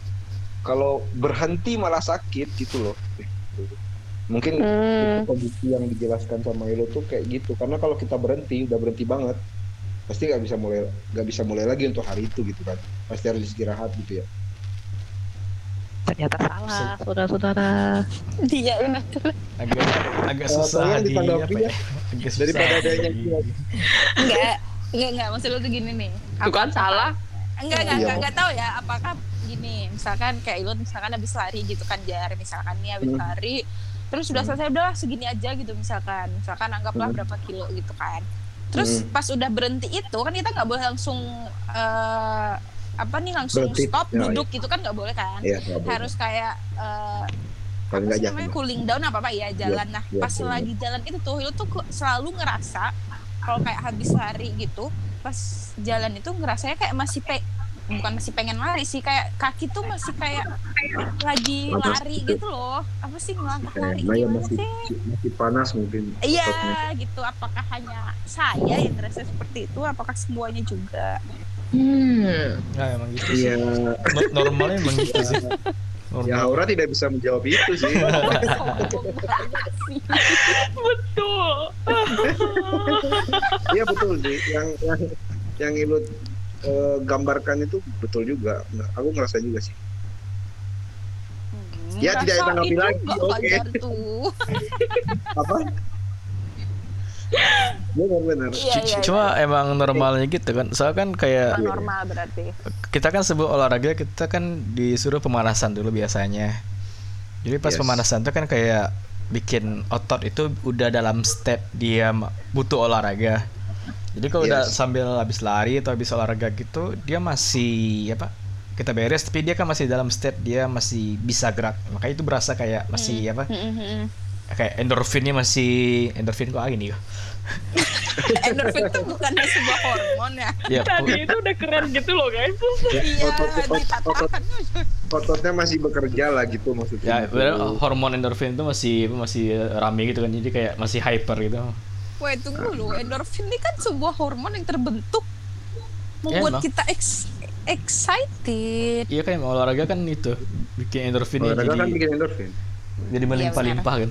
Kalau berhenti malah sakit gitu loh. Mungkin itu kondisi yang dijelaskan sama Ilo tuh kayak gitu. Karena kalau kita berhenti, udah berhenti banget, pasti nggak bisa mulai nggak bisa mulai lagi untuk hari itu gitu kan. Pasti harus istirahat gitu ya. Ternyata salah, saudara-saudara. dia benar agak agak susah di apa ya. Agak susah Daripada ada yang enggak enggak enggak maksud lu tuh gini nih Tuh kan salah. enggak enggak Iya. enggak, enggak tahu ya apakah gini misalkan kayak lu misalkan habis lari gitu kan jar misalkan nih habis Hmm. lari terus sudah selesai udah segini aja gitu misalkan misalkan anggaplah Hmm. berapa kilo gitu kan terus Hmm. pas udah berhenti itu kan kita nggak boleh langsung eh, apa nih langsung Berhenti. stop Ya, duduk gitu kan nggak boleh kan Iya, boleh. harus kayak eh, Paling apa sih namanya cooling down apa apa ya jalan nah iya, pas betul. lagi jalan itu tuh lu tuh selalu ngerasa kalau kayak habis lari gitu pas jalan itu ngerasanya kayak masih pe bukan masih pengen lari sih kayak kaki tuh masih kayak lagi lari gitu. gitu loh apa sih ngelangkah Eh, lari Maya gimana masih sih masih panas mungkin. iya gitu apakah hanya saya yang ngerasa seperti itu apakah semuanya juga Hmm. Ya emang gitu sih. Iya. No- Normalnya emang gitu sih. [LAUGHS] Ya Normal. Aura tidak bisa menjawab itu sih. [LAUGHS] Betul. [LAUGHS] Iya betul sih. Yang yang yang Ilut eh, gambarkan itu betul juga. Nah, aku ngerasa juga sih. Ya, tidak ditanggapi juga lagi, oke. Fajar tuh. Apa? Benar-benar. Iya, iya, Cuma emang normalnya gitu kan. Soalnya kan kayak normal berarti. kita kan sebelum olahraga kita kan disuruh pemanasan dulu biasanya. Jadi pas Yes. pemanasan itu kan kayak bikin otot itu udah dalam step dia butuh olahraga. Jadi kalau udah Yes. sambil habis lari atau habis olahraga gitu, dia masih apa? Kita beres tapi dia kan masih dalam step dia masih bisa gerak. Makanya itu berasa kayak masih apa? Mm-mm. Kayak endorfinnya masih endorfin kok gini ya. [LAUGHS] Endorfin itu bukannya sebuah hormon ya? Ya, Tadi itu udah keren gitu loh guys. Iya, Otot- otot- dikatakan. Ototnya masih bekerja lah gitu ya maksudnya. padahal hormon endorfin itu masih masih rame gitu kan. Jadi kayak masih hyper gitu. Wait, tunggu dulu. Endorfin ini kan sebuah hormon yang terbentuk membuat emang. kita ex- excited. Iya kan olahraga kan itu bikin endorfinnya Olahraga jadi kan bikin endorfin. jadi melimpah-limpah kan.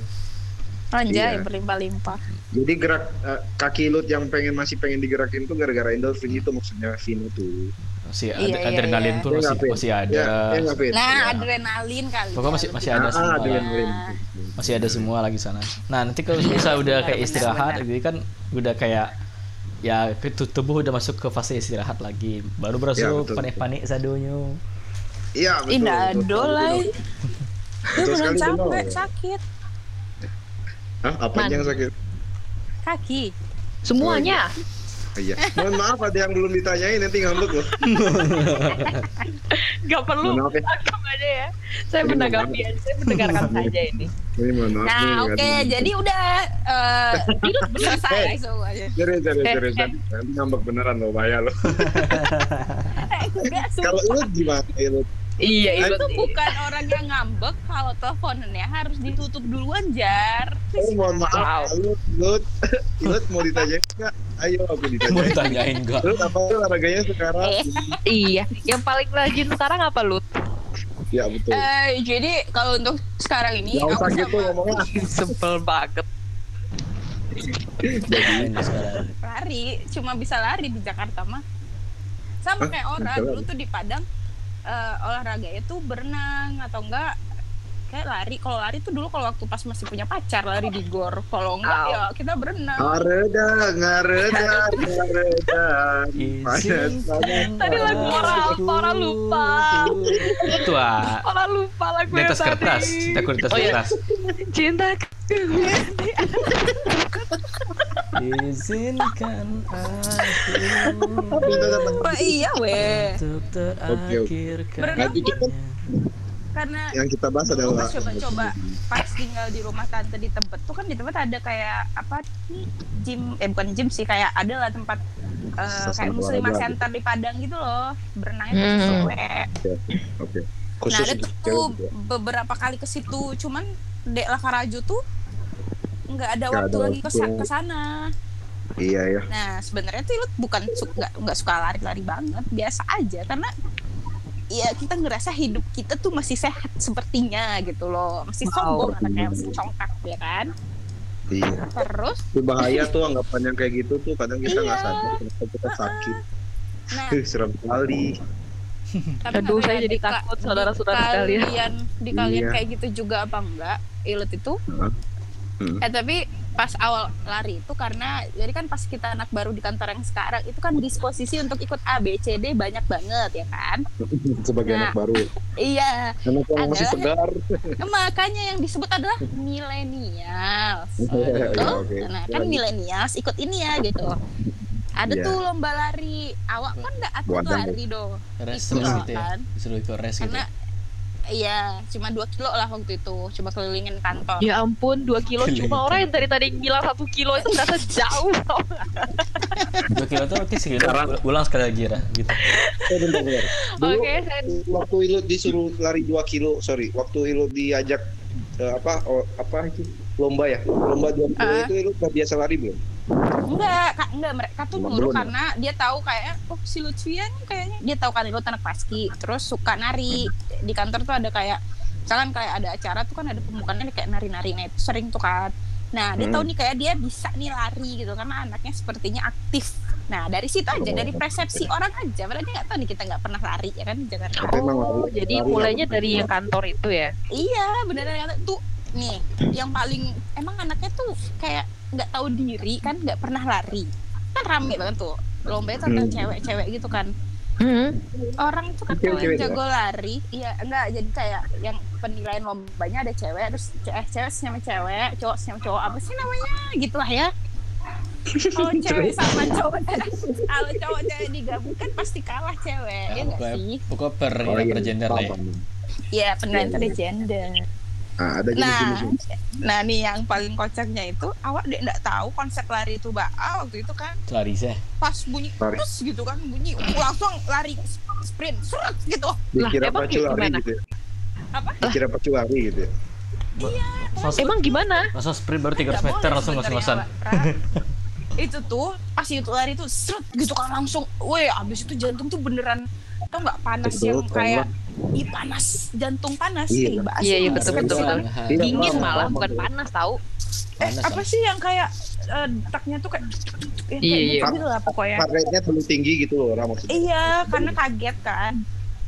Anjay, Iya. berlimpah-limpah. Jadi gerak eh, kaki Lut yang pengen masih pengen digerakin tuh gara-gara endorfin itu maksudnya Vino tuh. Masih Iya, ad- iya, adrenalin iya. tuh Iya masih masih ada. Ya, ya? Nah, Ya. adrenalin kali. Pokoknya ya, masih- masih ada Ah, semua. adrenalin. Masih ada semua lagi sana. Nah, nanti kalau Iya, bisa udah benar, kayak istirahat benar. jadi kan udah kayak ya tubuh udah masuk ke fase istirahat lagi. Baru berasa Ya, panik-panik sadonyo. Iya betul. Indah betul do sekali, lah. Vino. Itu beneran Vino. capek, sakit. Hah, apa yang sakit? Kaki. Semuanya. Iya. Mohon maaf ada yang belum ditanyain nanti ngambek loh. [LAUGHS] Gak perlu maaf ya. aja ya. Saya menanggapi aja, saya mendengarkan saja ini. Ini mohon maaf. Nah, nih, oke. di- Jadi udah eh selesai Eh. semuanya. Serius, serius, Eh, serius. eh. Nanti nanti ngambek beneran loh, bahaya loh. [LAUGHS] Eh, Kalau lu gimana, lu? Iya, itu itu bukan orang yang ngambek kalau teleponnya harus ditutup duluan jar Oh, mohon Wow. maaf. Lu, lu, lu mau ditanyain nggak? Ayo aku Mau ditanyain. ditanyain enggak? Lu apa lu olahraganya sekarang? Eh. Iya, yang paling rajin sekarang apa lu? Ya betul. Eh, jadi kalau untuk sekarang ini Gak aku usah gitu sama ngomongnya. [LAUGHS] Sebel banget. Lari cuma bisa lari di Jakarta mah sama kayak orang lari? tuh di Padang eh, olahraganya tuh berenang atau enggak kayak lari kalau lari tuh dulu kalau waktu pas masih punya pacar lari di gor kalau enggak Au. ya kita berenang Ngareda, ngareda, ngareda. [LAUGHS] Izinkan Tadi lagu orang apa? Orang lupa. Itu ah. Orang lupa lagu Di yang atas tadi. kertas, cinta ku di atas Oh, iya. kertas. Cinta Izinkan aku oh, iya weh. Terakhir Berenang Nanti kita karena yang kita bahas adalah coba-coba pas tinggal di rumah tante di tempat tuh kan di tempat ada kayak apa nih gym. Eh bukan gym sih kayak ada lah tempat eh, kayak muslimah center di Padang gitu loh. Berenangnya Hmm. cewek Oke. Nah Khusus ada untuk tuh beberapa kali ke situ, cuman Dek Lakarajo tuh nggak ada waktu ada lagi ke sana. Iya ya. Nah sebenarnya tuh lu bukan suka nggak nggak suka lari-lari banget, biasa aja karena ya kita ngerasa hidup kita tuh masih sehat sepertinya gitu loh, masih Wow. sombong anaknya masih congkak ya kan. Iya. Terus, Itu bahaya tuh anggapan yang kayak gitu tuh kadang kita nggak Iya. sadar kenapa kita sakit. nah [LAUGHS] serem kali. tapi Aduh, saya ya, jadi di takut, saudara-saudara di sekalian. kalian di kalian Iya. kayak gitu juga apa enggak? Ilut itu Hmm. Eh tapi pas awal lari itu karena jadi kan pas kita anak baru di kantor yang sekarang itu kan disposisi untuk ikut A B C D banyak banget ya kan [LAUGHS] Sebagai Nah. anak baru. iya Anak yang masih segar. [LAUGHS] makanya yang disebut adalah milenial [LAUGHS] Iya, Betul? oke. nah kan milenials ikut ini ya gitu ada Iya. tuh lomba lari awak kan nggak atlet lari Ikut terus lah gitu ya. kan Disuruh ikut res gitu. karena iya cuma dua kilo lah waktu itu coba kelilingin kantor Ya ampun, 2 kilo cuma orang yang dari tadi bilang 1 kilo itu ternyata jauh. tau nggak? Dua kilo tuh oke sih. Sekarang- Ulang sekali lagi ya gitu. Bentar, bentar. Dulu Oke, saya waktu Ilut disuruh lari 2 kilo, sorry, waktu Ilut diajak eh, apa oh, apa itu lomba ya, lomba 2 kilo Ah. itu Ilut udah biasa lari belum? Enggak, kak, enggak mereka tuh nyuruh belum ya? karena dia tahu kayak oh si Lutfian kayaknya dia tahu kan itu anak paski, terus suka nari. Di kantor tuh ada kayak misalkan kayak ada acara tuh kan ada pembukaannya kayak nari-nari nah itu sering tuh kan. Nah, dia Hmm. tahu nih kayak dia bisa nih lari gitu karena anaknya sepertinya aktif Nah dari situ aja, dari persepsi orang aja. Padahal dia nggak tahu nih kita nggak pernah lari ya kan emang Oh, lari- jadi lari mulainya dari yang kantor itu ya? Iya, beneran kata tuh nih yang paling emang anaknya tuh kayak nggak tahu diri kan, nggak pernah lari. Kan rame banget tuh lomba itu antara Hmm. cewek-cewek gitu kan. Hmm. Orang tuh kan juga? jago lari, iya enggak jadi kayak yang penilaian lombanya ada cewek, terus eh, cewek sama cewek, cowok sama cowok apa sih namanya gitu lah ya. Kalau [LAUGHS] cewek sama cowok, [LAUGHS] kalau cowok cewek digabungkan pasti kalah cewek, ya Ya, nggak pokoknya, sih? pokoknya per, Oh, iya. per gender lah ya. Iya, penilaian Iya, tadi iya. gender. Nah, ada Nah, jenis-jenis. nah nih yang paling kocaknya itu awak dek nggak tahu konsep lari itu mbak A waktu itu kan Lari sih. pas bunyi Lari. terus gitu kan bunyi langsung lari sprint seret gitu Dikira Lah, pacu lari gimana? gitu ya. apa Dikira pacu lari gitu ya. Langsung, Emang gimana? langsung sprint baru 300 Nggak meter langsung ngos-ngosan. Itu tuh pas itu lari tuh seret gitu kan langsung weh abis itu jantung tuh beneran tau nggak panas Betul, yang kayak Ih panas, jantung panas. Iya. Mbak Iya, iya, betul, betul, betul. Iya, Dingin malah, bukan panas tahu. Eh, Panas, apa sih yang kayak eh, detaknya tuh kayak ya, Iya, iya. gitu lah pokoknya. Heart rate-nya terlalu tinggi gitu loh, Ra, maksudnya. Iya, karena kaget kan.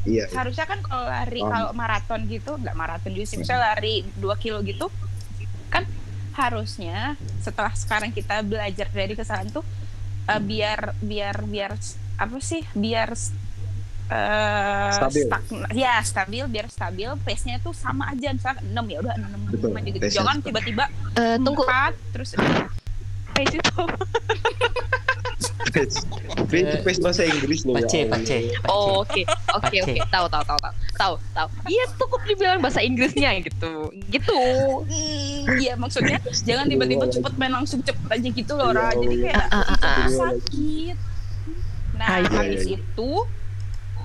Iya. Harusnya kan kalau lari Paham. kalau maraton gitu, nggak maraton juga sih, misalnya lari 2 kilo gitu, kan harusnya setelah sekarang kita belajar dari kesalahan tuh eh, biar biar biar apa sih biar eh, Stabil. stagna- ya stabil biar stabil pace nya tuh sama aja misalnya 6 ya udah 6 Betul, aja gitu jangan tiba-tiba Eh, tunggu. 4 terus Pace itu. Pace. Pace pace bahasa Inggris loh. Pace, ya pace. Oh, Oke, oke, Pace. oke. Tahu, tahu, tahu, tahu, tahu, tahu. Iya, cukup dibilang bahasa Inggrisnya gitu, gitu. Hmm, Iya maksudnya jangan tiba-tiba cepet main langsung cepet aja gitu loh Ra. Jadi kayak Ah, ah, ah, sakit. Nah Ah, iya, habis iya. itu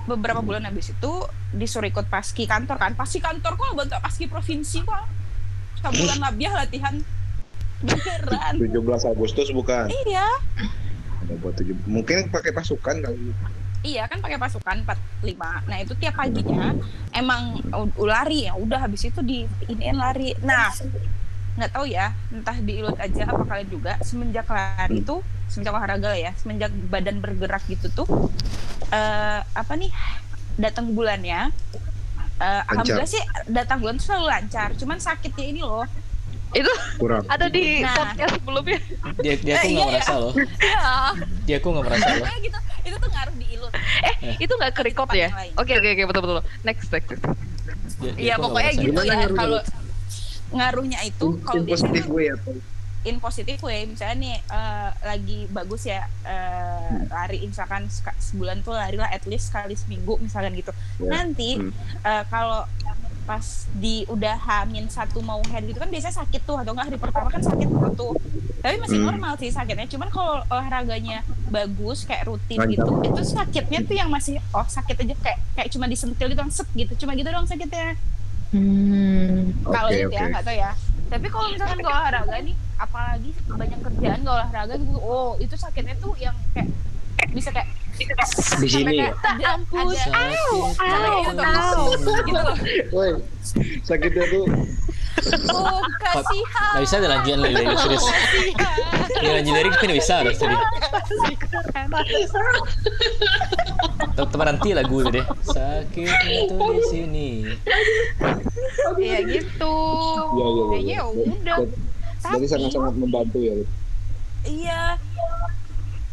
beberapa bulan habis itu disuruh ikut paski kantor kan. Paski kantor kok bentuk paski provinsi kok. Sebulan labiah latihan beneran. 17 Agustus bukan? Iya, Ada buat tujuh. Mungkin pakai pasukan kali. iya kan pakai pasukan 45. Nah itu tiap paginya emang lari ya. Udah habis itu di iniin lari. Nah nggak tahu ya, entah di ilut aja apa kalian juga semenjak lari tuh semenjak olahraga lah ya, semenjak badan bergerak gitu tuh eh apa nih datang bulannya eh, alhamdulillah sih datang bulan tuh selalu lancar, cuman sakitnya ini loh. Itu Kurang. [LAUGHS] ada di Nah. podcast sebelumnya. Dia dia Eh, aku nggak iya, merasa loh. Ya, [LAUGHS] Dia aku nggak merasa loh. pokoknya gitu. Itu tuh ngaruh di ilut. Itu nggak ke record ya? Oke, oke, oke, betul, betul. Next, next. Iya pokoknya gitu ya. Kalau ngaruhnya itu In, kalau in biasanya positive way atau in positive way misalnya nih eh, lagi bagus ya eh, lari misalkan sebulan tuh lari lah at least sekali seminggu misalkan gitu Ya. nanti Hmm. eh, kalau pas di udah hamin satu mau head gitu kan biasanya sakit tuh atau enggak hari pertama kan sakit perut tuh tapi masih Hmm. normal sih sakitnya cuman kalau olahraganya bagus kayak rutin Lancar. gitu itu sakitnya tuh yang masih oh sakit aja kayak kayak cuma disentil gitu set gitu cuma gitu doang sakitnya Hmm. kalau Oke, itu ya nggak tahu ya tapi kalau misalkan gak olahraga nih apalagi banyak kerjaan gak olahraga gitu oh itu sakitnya tuh yang kayak bisa kayak Di sini ya? sampai kayak ada, ampun. ada Sakit Sampai hati gitu. sini. gitu loh Woi, sakitnya tuh oh kasihan Nggak bisa ada lanjutan lirik lirik serius. Ya lanjut lirik kan bisa harus tadi. Teman nanti lagu itu deh. Sakit itu di sini. ya gitu Iya, iya, iya, iya. ya udah jadi tapi sangat-sangat membantu ya. iya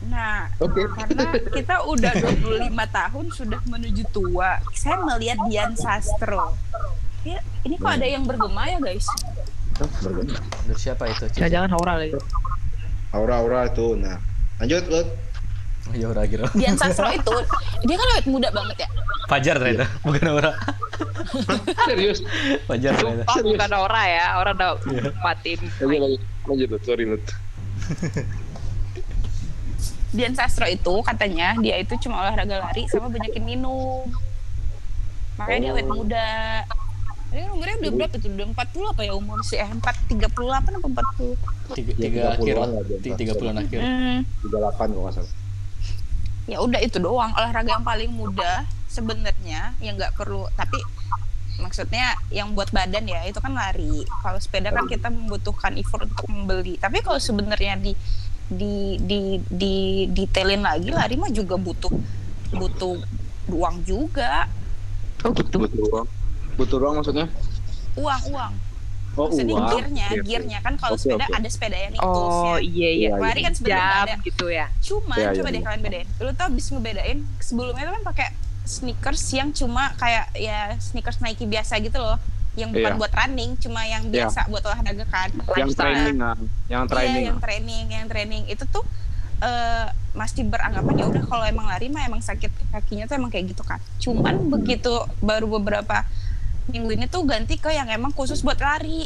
nah Oke. karena kita udah 25 tahun sudah menuju tua saya melihat Dian Sastro ya ini kok ada yang bergema ya guys Hah, berguna. Dari siapa itu? Jangan-jangan Aura lagi. Aura-aura tuh. Nah, lanjut Lut. Oh, ya udah kira. Dian [LAUGHS] Sastro itu dia kan awet muda banget ya Fajar ternyata, bukan Aura. [LAUGHS] Serius? Fajar ternyata. Oh, bukan Aura ya. Aura udah matiin. Lanjut, lanjut, lanjut Lut. Sorry Lut. [LAUGHS] Dian Sastro itu katanya dia itu cuma olahraga lari sama banyakin minum makanya dia awet muda dia umurnya udah berapa tuh? Udah 40 apa ya umur sih? Eh, 4, 38 apa 40? Tiga, Ya, tiga 30-an akhir, lah tiga puluhan akhir. Hmm, 38 kalau nggak salah. ya udah itu doang olahraga yang paling mudah sebenarnya yang nggak perlu tapi maksudnya yang buat badan ya itu kan lari kalau sepeda kan kita membutuhkan effort untuk membeli tapi kalau sebenarnya di di di di detailin lagi lari mah juga butuh butuh uang juga Oh gitu. butuh ruang butuh ruang maksudnya uang uang oh maksudnya uang gearnya oke. gearnya kan kalau Oke, sepeda oke. ada sepeda yang Oh toolsnya iya iya. Iya, lari kan nggak ada gitu ya. Cuman Iya, coba iya, deh iya. kalian bedain. Lu tuh habis ngebedain sebelumnya tuh kan pakai sneakers yang cuma kayak ya sneakers Nike biasa gitu loh. Yang bukan Iya. buat running, cuma yang Iya. biasa buat olahraga kan. yang Lifestyle. training ah yang training Iya, yang training, yang training itu tuh eh masih beranggapan ya udah kalau emang lari mah emang sakit kakinya tuh emang kayak gitu kan. Cuman begitu baru beberapa minggu ini tuh ganti ke yang emang khusus buat lari.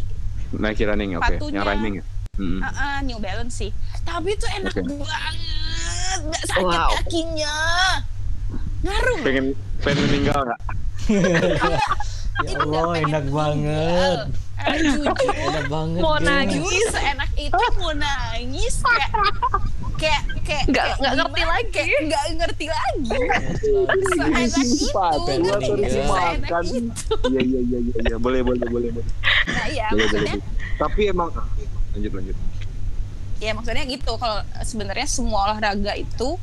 Nike running oke Sepatunya. yang running ya Mm-mm. Ah, ah, New Balance sih. Tapi itu enak Oke. banget, nggak sakit Wow. kakinya. Ngaruh. pengen pengen meninggal nggak [LAUGHS] Ya Allah, enak banget. Eh, jujur, Enak banget. Mau nangis. jujur seenak itu mau nangis kayak [LAUGHS] kayak kayak Nggak- nggak ngerti lagi. kayak nggak ngerti lagi. Seenak itu. Sumpah, pengen ngerti meninggal. seenak Makan. itu. Iya iya iya iya iya. boleh boleh boleh boleh. Nah ya maksudnya tapi emang lanjut lanjut. Ya maksudnya gitu. Kalau sebenarnya semua olahraga itu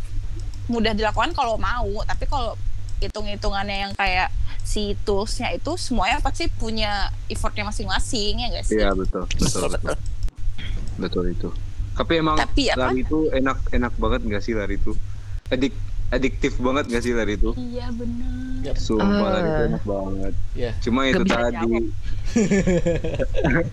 mudah dilakukan kalau mau. Tapi kalau hitung-hitungannya yang kayak si toolsnya itu semuanya pasti punya effortnya masing-masing ya guys iya betul betul. Betul. Betul itu tapi emang Tapi apa? lari itu enak enak banget nggak sih lari itu? Adik adiktif banget nggak sih lari itu? Iya benar sumpah Ah. lari itu enak banget. Ya. cuma itu tadi. [LAUGHS]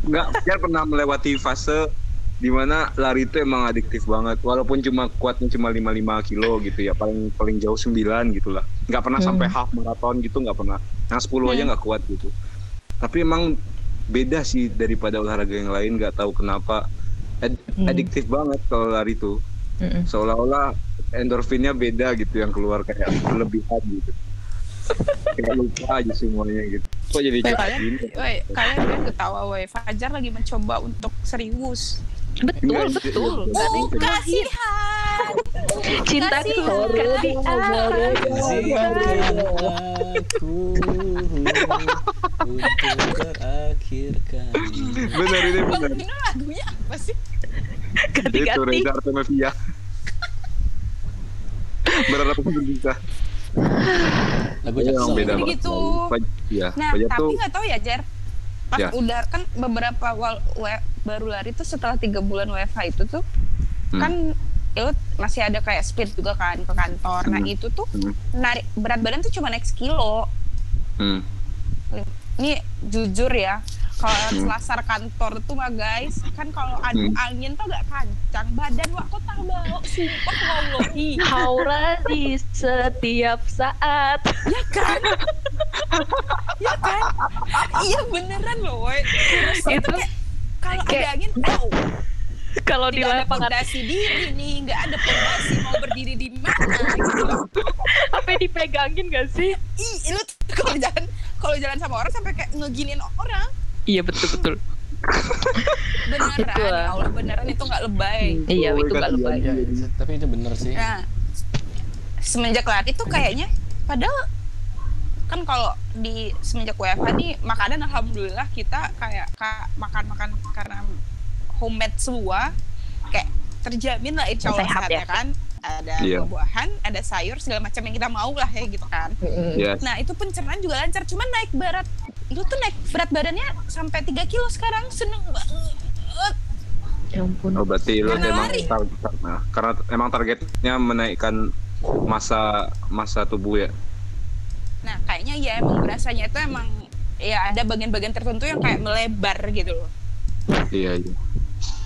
nggak dia pernah melewati fase di mana lari itu emang adiktif banget. Walaupun cuma kuatnya cuma 55 kilo gitu ya paling paling jauh 9 gitu lah nggak pernah Hmm. sampai half marathon gitu nggak pernah. Yang 10 aja Hmm. nggak kuat gitu. Tapi emang beda sih daripada olahraga yang lain nggak tahu kenapa Ad- Hmm. adiktif banget kalau lari tuh. Mm-mm. seolah-olah endorfinnya beda gitu yang keluar kayak berlebihan gitu. Kayak lupa aja semuanya gitu. Kok jadi kayak kalian kalian kan ketawa woi Fajar lagi mencoba untuk serius Betul betul. iya, oh Kasihan. kasih. Izinkan aku untuk terakhir kali. benar ini Bang benar lagunya apa sih? Itu. Reza Artemisia berharap bisa. Lagu Iya, beda gitu. Iya, Nah, tapi nggak tahu ya, Jar. Pas Ya. udah kan beberapa wal, baru lari tuh setelah tiga bulan WFH itu tuh Hmm. kan lu masih ada kayak speed juga kan ke kantor. Nah Hmm. itu tuh Hmm. narik berat badan tuh cuma naik sekilo. hmm. Ini jujur ya, kalau Hmm. selasar kantor tuh mah guys, kan kalau adu Hmm. angin tuh gak kancang badan wah kok tak bau, sumpah wallahi. [LAUGHS] Haura di setiap saat. ya kan? ya kan? Iya beneran loh, woy. Terus itu Itu kayak kalau ada angin, wow, kalau di ada lapangan pondasi diri nih, nggak ada pondasi mau berdiri di mana gitu apa dipegangin gak sih? Ih, lu kalau jalan kalau jalan sama orang sampai kayak ngeginin orang. Iya betul betul. Beneran, Itu lah. ya Allah beneran itu nggak lebay. Iya itu gak kasihan. lebay. Ya, tapi itu bener sih. Nah, semenjak lari tuh kayaknya padahal kan kalau di semenjak WFH nih makanan alhamdulillah kita kayak ka- makan-makan karena homemade semua kayak terjamin lah insya Allah Sehat sehat, ya kan ada Iya. buah-buahan ada sayur segala macam yang kita mau lah ya gitu kan Yes. nah itu pencernaan juga lancar cuman naik berat itu tuh naik berat badannya sampai 3 kilo sekarang seneng banget Ya ampun. Oh berarti lu emang tar- tar- nah, karena emang targetnya menaikkan masa masa tubuh ya. Nah, kayaknya ya emang berasanya itu emang ya ada bagian-bagian tertentu yang kayak melebar gitu loh. Iya iya.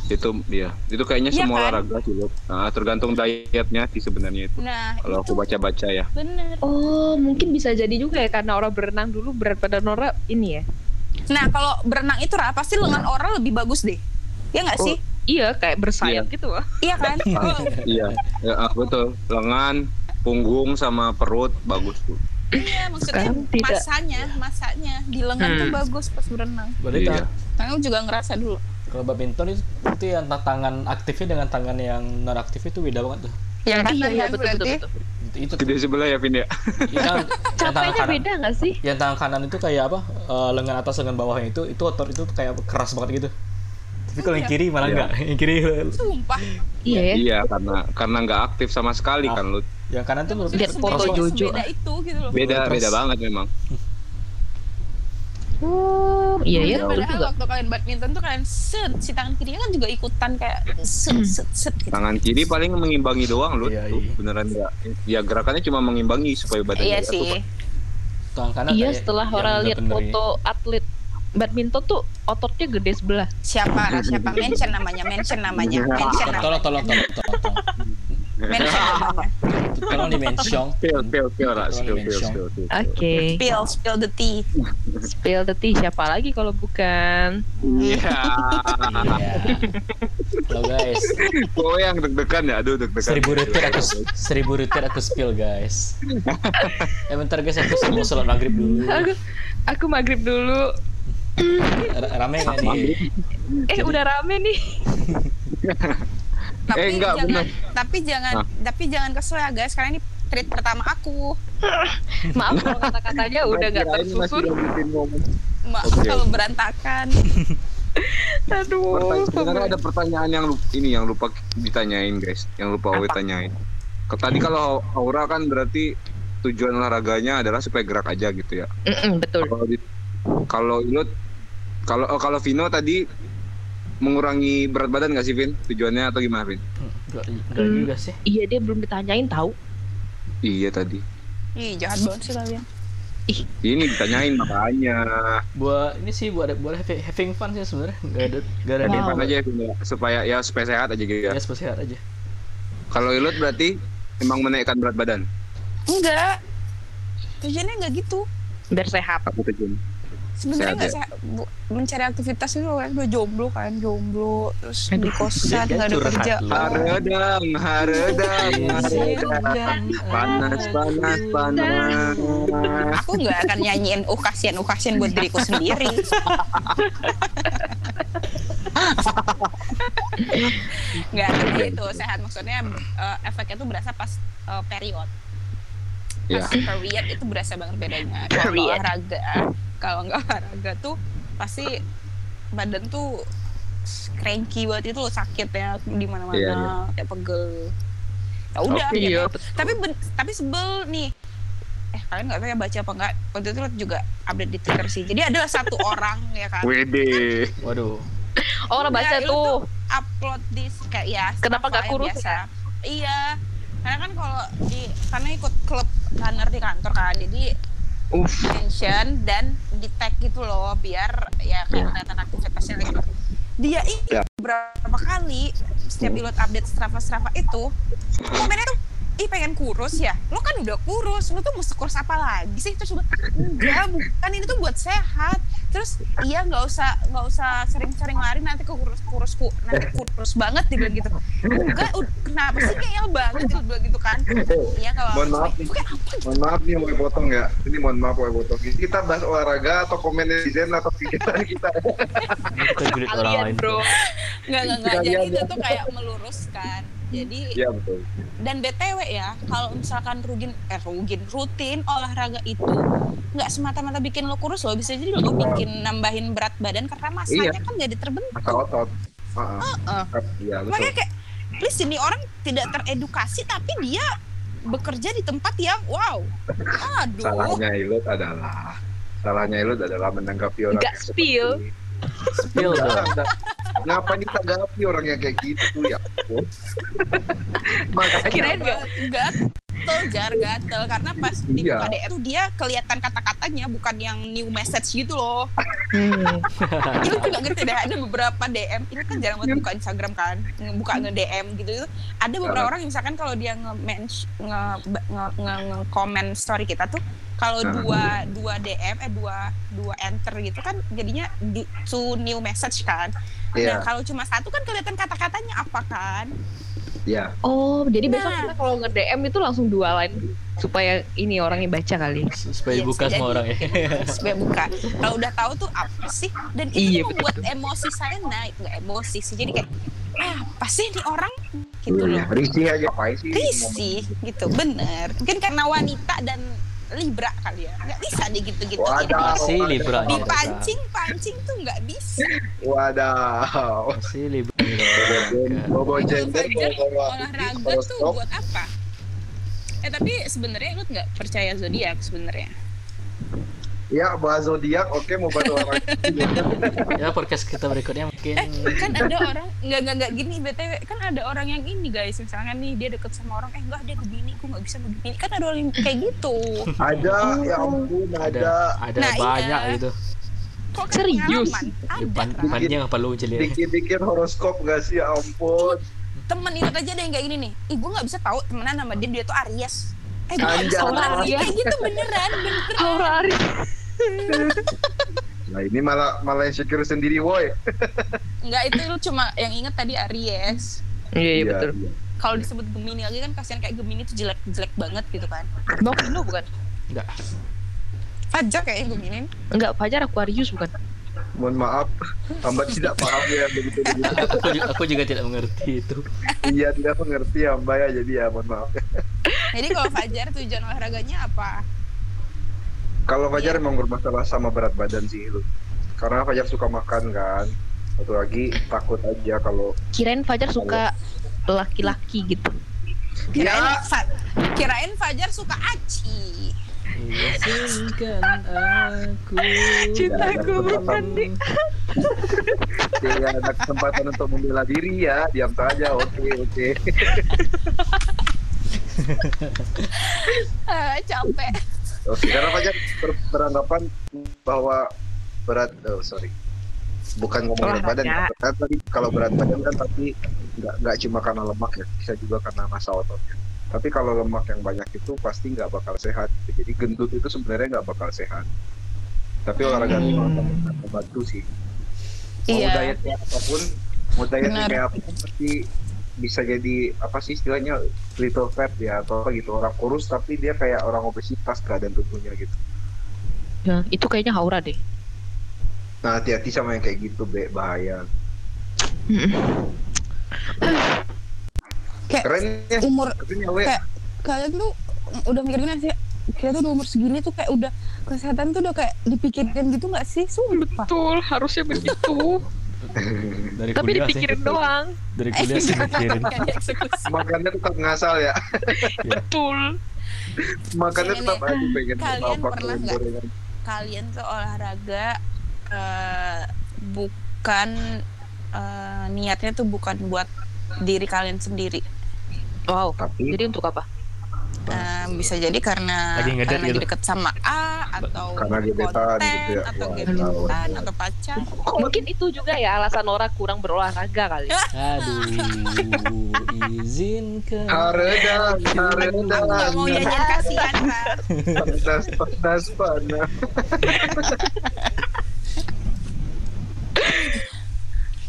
Itu iya. Itu kayaknya Iya semua kan? olahraga sih, Loh. Nah, tergantung dietnya sih sebenarnya itu. Nah, Kalau itu aku baca-baca ya. bener. Oh mungkin bisa jadi juga ya karena orang berenang dulu berat badan orang ini ya. Nah, kalau berenang itu Ra, pasti lengan orang lebih bagus deh. Ya nggak Oh. sih? Iya kayak bersayap gitu loh. Iya kan? Oh, [LAUGHS] iya. Ya, ah, betul. Lengan, punggung sama perut bagus tuh. iya, maksudnya Sekarang tidak. masanya, masanya di lengan tuh Hmm. bagus pas berenang. Berarti Iya. ta- Aku juga ngerasa dulu. Kalau badminton itu berarti yang tangan aktifnya dengan tangan yang non aktif itu beda banget tuh. Yang Iya kanan iya kan betul betul berarti. betul. Itu, itu Di sebelah ya, Vin ya. ya kan, [LAUGHS] yang tangan kanan, beda gak sih? yang tangan kanan itu kayak apa? eh, lengan atas lengan bawahnya itu itu otot itu kayak keras banget gitu. Tapi kalau yang kiri malah Iya. enggak. Yang kiri [LAUGHS] Sumpah. Iya ya. Iya, karena karena nggak aktif sama sekali Ah. kan lu. yang kanan tuh menurut Sebeda- foto Jojo. Sebeda itu gitu loh. Beda beda banget memang. Oh, iya ya. Dan betul padahal juga. waktu kalian badminton tuh kalian set si tangan kirinya kan juga ikutan kayak set set set gitu. Tangan kiri paling mengimbangi doang lu. Iya, iya. Beneran nggak. Ya gerakannya cuma mengimbangi supaya badannya Iya sih. tangan kanan Iya, setelah orang lihat ya. foto atlet badminton tuh ototnya gede sebelah. Siapa siapa mention namanya mention namanya mention namanya Tolong tolong tolong tolong [LAUGHS] tolong. di mention. Tolong Ras. Feel, feel, mention. feel, feel. Oke. Spill spill the tea. Spill the tea siapa lagi kalau bukan? Iya. Iya. Halo guys, Gue yang deg-degan ya, aduh deg-degan. seribu rupiah aku seribu rupiah aku spill guys. Eh bentar guys, aku mau sholat maghrib dulu. Aku aku maghrib dulu. R- Rame nggak nih? Eh udah rame nih. [LAUGHS] Tapi Eh, enggak, jangan bener. tapi jangan tapi jangan kesel ya guys karena ini treat pertama aku. [LAUGHS] Maaf kalau kata-katanya udah nggak tersusun. Maaf Oke, kalau [LAUGHS] berantakan. [LAUGHS] Aduh. Pertanya- Sebenarnya ada pertanyaan yang lupa, ini yang lupa ditanyain guys, yang lupa Owe tanyain. Tadi kalau aura kan berarti tujuan olahraganya adalah supaya gerak aja gitu ya. Betul. Kalau Ilut, kalau oh, kalau Vino tadi mengurangi berat badan nggak sih Vin? Tujuannya atau gimana Vin? Enggak, enggak Hmm. juga sih. Iya dia belum ditanyain tahu. Iya tadi. Ih, jahat banget sih kalian. Ini ditanyain makanya. Buat ini sih buat buat having, having fun sih sebenarnya. Enggak ada enggak ada Wow. Aja ya, supaya ya supaya sehat aja gitu ya. Ya supaya sehat aja. Kalau Ilut berarti emang menaikkan berat badan. Enggak. Tujuannya enggak gitu. Biar sehat. Apa tujuan? Sebenarnya ya? sehat. Mencari aktivitas itu kan udah jomblo kan, jomblo terus di Aduh, kosan dia enggak ada kerjaan. Haredang, haredang, haredang. Panas, panas, panas. Aku nggak akan nyanyiin uh kasihan uh kasihan buat diriku sendiri. Nggak tapi itu sehat maksudnya eh, efeknya tuh berasa pas eh, period. Pas period itu berasa banget bedanya. Kalau nggak olahraga, kalau nggak olahraga tuh pasti badan tuh cranky banget itu loh, sakit ya di mana-mana Iya, iya. kayak pegel. Ya udah, Oke. Iya. gitu. tapi ben- tapi sebel nih eh kalian nggak tahu ya baca apa enggak waktu itu juga update di twitter sih jadi adalah satu [LAUGHS] orang ya kan Wede. Waduh. [LAUGHS] Oh, orang baca Nah, lu tuh. upload di kayak ya Kenapa nggak kurus biasa. iya karena kan kalau di karena ikut klub runner di kantor kan jadi Uff. mention dan di tag gitu loh biar ya kayak Ya. kelihatan aktivitasnya gitu dia ini Ya. berapa kali setiap Hmm. ilot update Strava Strava itu komennya tuh ih pengen kurus ya lo kan udah kurus lo tuh mesti kurus apa lagi sih terus gue enggak bukan ini tuh buat sehat terus iya nggak usah nggak usah sering-sering lari nanti ke kurus kurus ku nanti kurus banget dia bilang gitu enggak kenapa sih kayak banget dia bilang gitu kan iya kalau Mohon maaf nih. Gitu Mohon maaf nih mau potong ya. Ini mohon maaf mau potong. Kita bahas olahraga atau komen netizen atau kegiatan kita. Kita orang Kalian, lain. bro. Nggak, nggak, nggak. Jadi itu ya. tuh kayak meluruskan. Jadi, Iya betul. dan BTW ya, kalau misalkan rugin, eh rugin, rutin olahraga itu nggak semata-mata bikin lo kurus lo, bisa jadi lo bikin nambahin berat badan karena masanya Iya. kan jadi terbentuk. Asal otot. Heeh. Heeh. Iya betul. Makanya kayak, please ini orang tidak teredukasi tapi dia bekerja di tempat yang wow. [LAUGHS] Aduh. Salahnya Ilut adalah salahnya Ilut adalah menanggapi orang Nggak yang spill. seperti. Spill dong. Enggak, enggak. Ngapain ditanggapi orang yang kayak gitu ya? [LAUGHS] Makanya Kirain nggak? Gatel jar gatel. Karena pas di Iya. buka DM tuh dia kelihatan kata-katanya bukan yang new message gitu loh. Hmm. itu juga ngerti deh ada beberapa DM ini kan jarang banget buka Instagram kan buka nge DM gitu. Itu ada beberapa orang yang misalkan kalau dia nge nge nge, nge, nge komen story kita tuh kalau Ah. dua dua DM eh dua dua enter gitu kan jadinya di, to new message kan. Iya, nah kalau cuma satu kan kelihatan kata-katanya apa kan iya. Oh, jadi besok Nah. kita kalau nge-DM itu langsung dua line supaya ini orangnya baca kali. Supaya Iya, buka bisa semua jadi. orang ya. [LAUGHS] supaya buka kalau udah tahu tuh apa sih dan itu Iya, membuat emosi saya naik nggak emosi sih jadi kayak ah pasti nih orang gitu loh Iya, Risih aja apa sih? risih gitu bener mungkin karena wanita dan libra kali ya nggak bisa deh gitu-gitu Wadah. Masih Wadah. Libra. dipancing pancing tuh nggak bisa Wadaw. Masih Libra. Bobo gender, bobo olahraga tuh buat apa eh tapi sebenarnya lu nggak percaya zodiak sebenarnya Ya, bahas zodiak. Oke, mau bahas olahraga. Ya podcast kita berikutnya mungkin eh kan ada orang nggak nggak nggak gini btw kan ada orang yang ini guys misalnya nih dia deket sama orang eh enggak dia begini gue nggak bisa begini kan ada orang yang kayak gitu Ada, ya ampun, ada ada. ada Nah, banyak iya. gitu. Kok kan Serius? Depan Ra. depannya nggak perlu jeli. Bikin-bikin horoskop gak sih? Ya ampun. temen itu aja ada yang kayak gini nih ih gue nggak bisa tahu temenan sama dia dia tuh Aries eh gue bisa Aries. kayak gitu beneran beneran Aura Aris. Nah, ini malah malah insecure sendiri, woi. nggak itu lu cuma yang inget tadi Aries Iya, iya betul. iya. kalau disebut Gemini lagi kan kasihan kayak Gemini tuh jelek jelek banget gitu kan Bang Vino bukan? Enggak. Fajar kayaknya Gemini Enggak, Fajar Aquarius bukan? Mohon maaf, hamba tidak paham ya begitu begitu. Aku ju- aku juga tidak mengerti itu. Iya, tidak mengerti hamba ya, jadi ya mohon maaf. jadi kalau Fajar tujuan olahraganya apa Kalau Fajar emang bermasalah sama berat badan sih lu. Karena Fajar suka makan kan. Satu lagi takut aja kalau Kirain Fajar suka laki-laki gitu. kirain ya Fa- kirain Fajar suka aci Izinkan aku. Cintaku bukan di- [LAUGHS] tidak ada kesempatan untuk membela diri ya, diam saja. Oke, oke. [LAUGHS] Ah, capek Oke, karena Fajar ber- beranggapan bahwa berat oh sorry. Bukan ngomong berat badan, kan tadi kalau berat badan kan tapi nggak nggak cuma karena lemak ya, bisa juga karena massa ototnya. Tapi kalau lemak yang banyak itu pasti nggak bakal sehat. Jadi gendut itu sebenarnya nggak bakal sehat. Tapi olahraga itu Hmm. akan membantu sih. Mau Iya. dietnya apa pun, mau dietnya kayak apa pun pasti bisa jadi apa sih istilahnya little fat ya atau apa gitu orang kurus tapi dia kayak orang obesitas keadaan tubuhnya gitu. Nah, itu kayaknya Aura deh. Nah hati-hati sama yang kayak gitu be bahaya. Kayak Keren ya, umur keren ya kayak kalian tuh udah mikir gimana sih kita tuh udah umur segini tuh kayak udah kesehatan tuh udah kayak dipikirin gitu nggak sih sumpah Betul, harusnya begitu. [LAUGHS] Dari Tapi kuliah sih. dipikirin doang. Dari kuliah sih mikirin. Kan dieksekusi. Makannya tetap ngasal ya. Betul. Makannya tetap aja pengen kalian pernah nggak? kalian tuh olahraga eh, bukan eh, niatnya tuh bukan buat diri kalian sendiri Wow. Tapi Jadi untuk apa? Eh, bisa jadi karena Lagi karena gitu. deket sama A atau Karena gebetan konten gitu ya. atau gebetan atau pacar Mungkin itu juga ya alasan Nora kurang berolahraga kali. Aduh, izinkan. Haredan, nggak mau jajan kasihan Ra. Panas, panas, panas.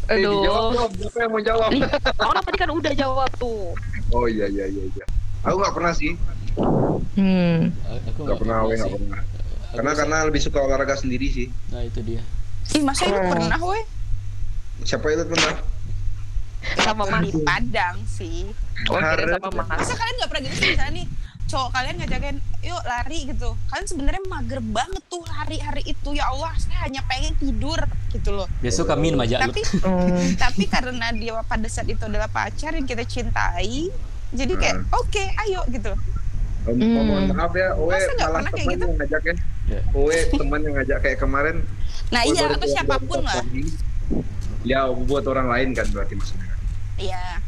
Eh, dijawab Aduh. dong, siapa yang mau jawab? Ih, Orang tadi kan udah jawab tuh. Oh iya iya iya iya. Aku nggak pernah sih, Hmm. Aku nggak pernah, we nggak pernah. Aku Karena sih- karena lebih suka olahraga sendiri sih. Nah itu dia. ih masa itu pernah weh Siapa itu pernah? Sama Mas. di Padang sih Oh, sama Mas. masa kalian nggak pernah gitu sih misalnya nih cowok kalian ngajakin yuk lari gitu kalian sebenarnya mager banget tuh lari hari itu ya Allah saya hanya pengen tidur gitu loh Besok kami minum aja tapi Hmm. [LAUGHS] tapi karena dia pada saat itu adalah pacar yang kita cintai jadi kayak Hmm. oke ayo gitu Hmm. mohon maaf ya, Owe malah pernah kayak teman gitu? yang ngajak ya. Ya. Owe teman yang ngajak kayak kemarin. nah iya atau siapa pun lah. Ya buat orang lain kan berarti maksudnya. iya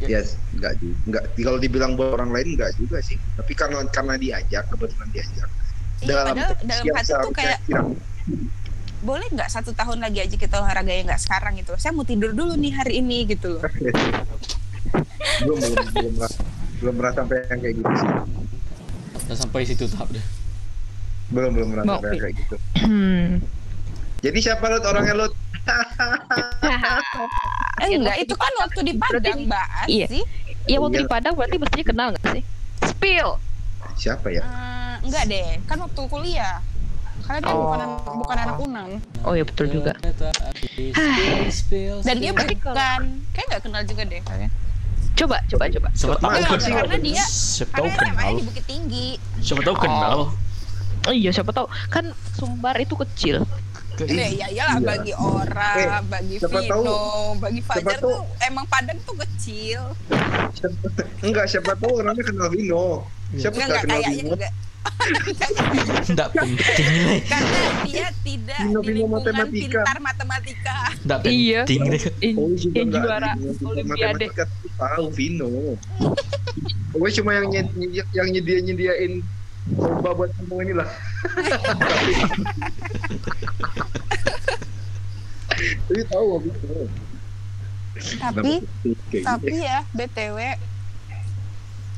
Ya. Ya, enggak juga. Enggak, kalau dibilang buat orang lain enggak juga sih. Tapi karena karena diajak, kebetulan diajak. iya padahal dalam hati tuh kayak tidak. boleh nggak satu tahun lagi aja kita olahraga yang nggak sekarang gitu saya mau tidur dulu nih hari ini gitu loh [LAUGHS] belum belum belum pernah belum pernah sampai yang kayak gitu sih. Udah sampai situ tahap deh. Belum belum pernah sampai kayak gitu. Hmm. [CLEARS THROAT] Jadi siapa Lut orangnya Lut? [LAUGHS] eh, Ya, enggak itu kan waktu di Padang mbak Iya. sih Iya waktu Iya. di Padang berarti mestinya kenal nggak sih? Spill. Siapa ya? Eh, enggak deh kan waktu kuliah kalian kan Oh. bukan anak, bukan anak unang Oh ya betul juga. Dan dia bukan kayak nggak kenal juga deh Coba, coba, coba. Siapa tahu kenal. karena dia- Siapa tahu Karena kenal. Di Bukit Tinggi. Siapa tahu kenal. Oh iya, siapa tahu kan Sumbar itu kecil. Ya, ya iyalah Iya. bagi Ora, Eh, bagi siapa Vino, tahu- bagi siapa Fajar tahu- tuh emang Padang tuh kecil. [LAUGHS] Enggak, siapa tahu orangnya kenal Vino. Siapa Enggak nggak enggak kenal Vino? enggak. [LAUGHS] Enggak penting nih. Karena dia tidak Vino- Vino matematika. pintar matematika. Enggak Iya. penting. [LAUGHS] In- Oh, juga yang juara Olimpiade. tahu Vino. Pokoknya cuma yang nyed- nyed- yang nyedia nyediain lomba buat kamu ini lah. [LAUGHS] Tapi tahu Vino. Tapi tapi ya BTW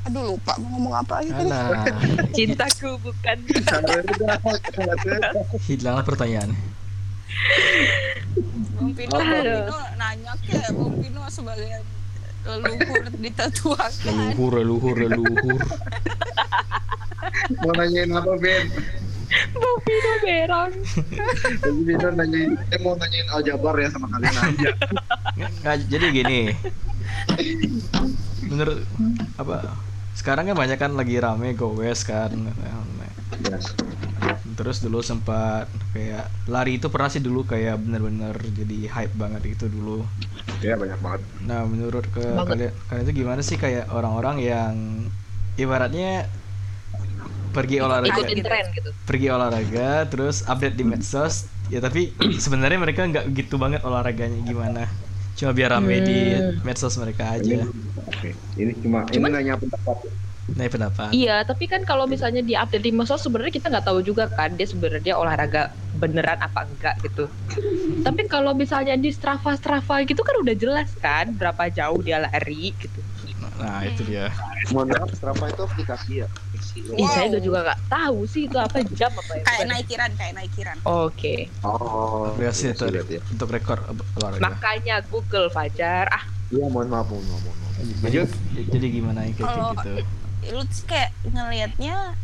Aduh lupa mau ngomong apa lagi tadi. [LAUGHS] Cintaku bukan. [LAUGHS] hilanglah pertanyaan. Bung Pino? Bung Pino nanya ke Bung Pino sebagai leluhur ditetuakan. Leluhur, leluhur, leluhur. mau nanyain apa Ben? Bang Pino berang. Jadi Vino nanyain, eh mau nanyain aljabar ya sama kalian aja. Nggak, jadi gini. Menurut apa? Sekarang kan banyak kan lagi rame gowes kan. Yes. Terus dulu sempat kayak lari itu pernah sih dulu kayak bener-bener jadi hype banget itu dulu. Ya banyak banget. Nah, menurut ke Banget. kalian kalian itu gimana sih kayak orang-orang yang ibaratnya pergi olahraga Ikutin tren gitu. pergi olahraga terus update di medsos ya tapi [CLEARS THROAT] sebenarnya mereka nggak gitu banget olahraganya gimana cuma biar rame di Hmm. medsos mereka Ini, aja oke. Ini cuma ini nanya pendapat. Nah pendapat Iya, tapi kan kalau misalnya di update di medsos sebenarnya kita nggak tahu juga kan dia sebenarnya olahraga beneran apa enggak gitu. tapi kalau misalnya di Strava Strava gitu kan udah jelas kan berapa jauh dia lari gitu. nah itu dia Mohon maaf, Strava itu aplikasi ya. Ih, saya Wow. juga nggak tahu sih itu apa jam apa ya. Kayak naikiran, kayak naikiran. Oke. Oh. aplikasi itu lihat ya. untuk rekor olahraga Makanya Google Fajar. Ah, Iya, mohon maaf, mohon maaf, mohon maaf. jadi, jadi gimana ya kayak gitu Lu sih kayak ngelihatnya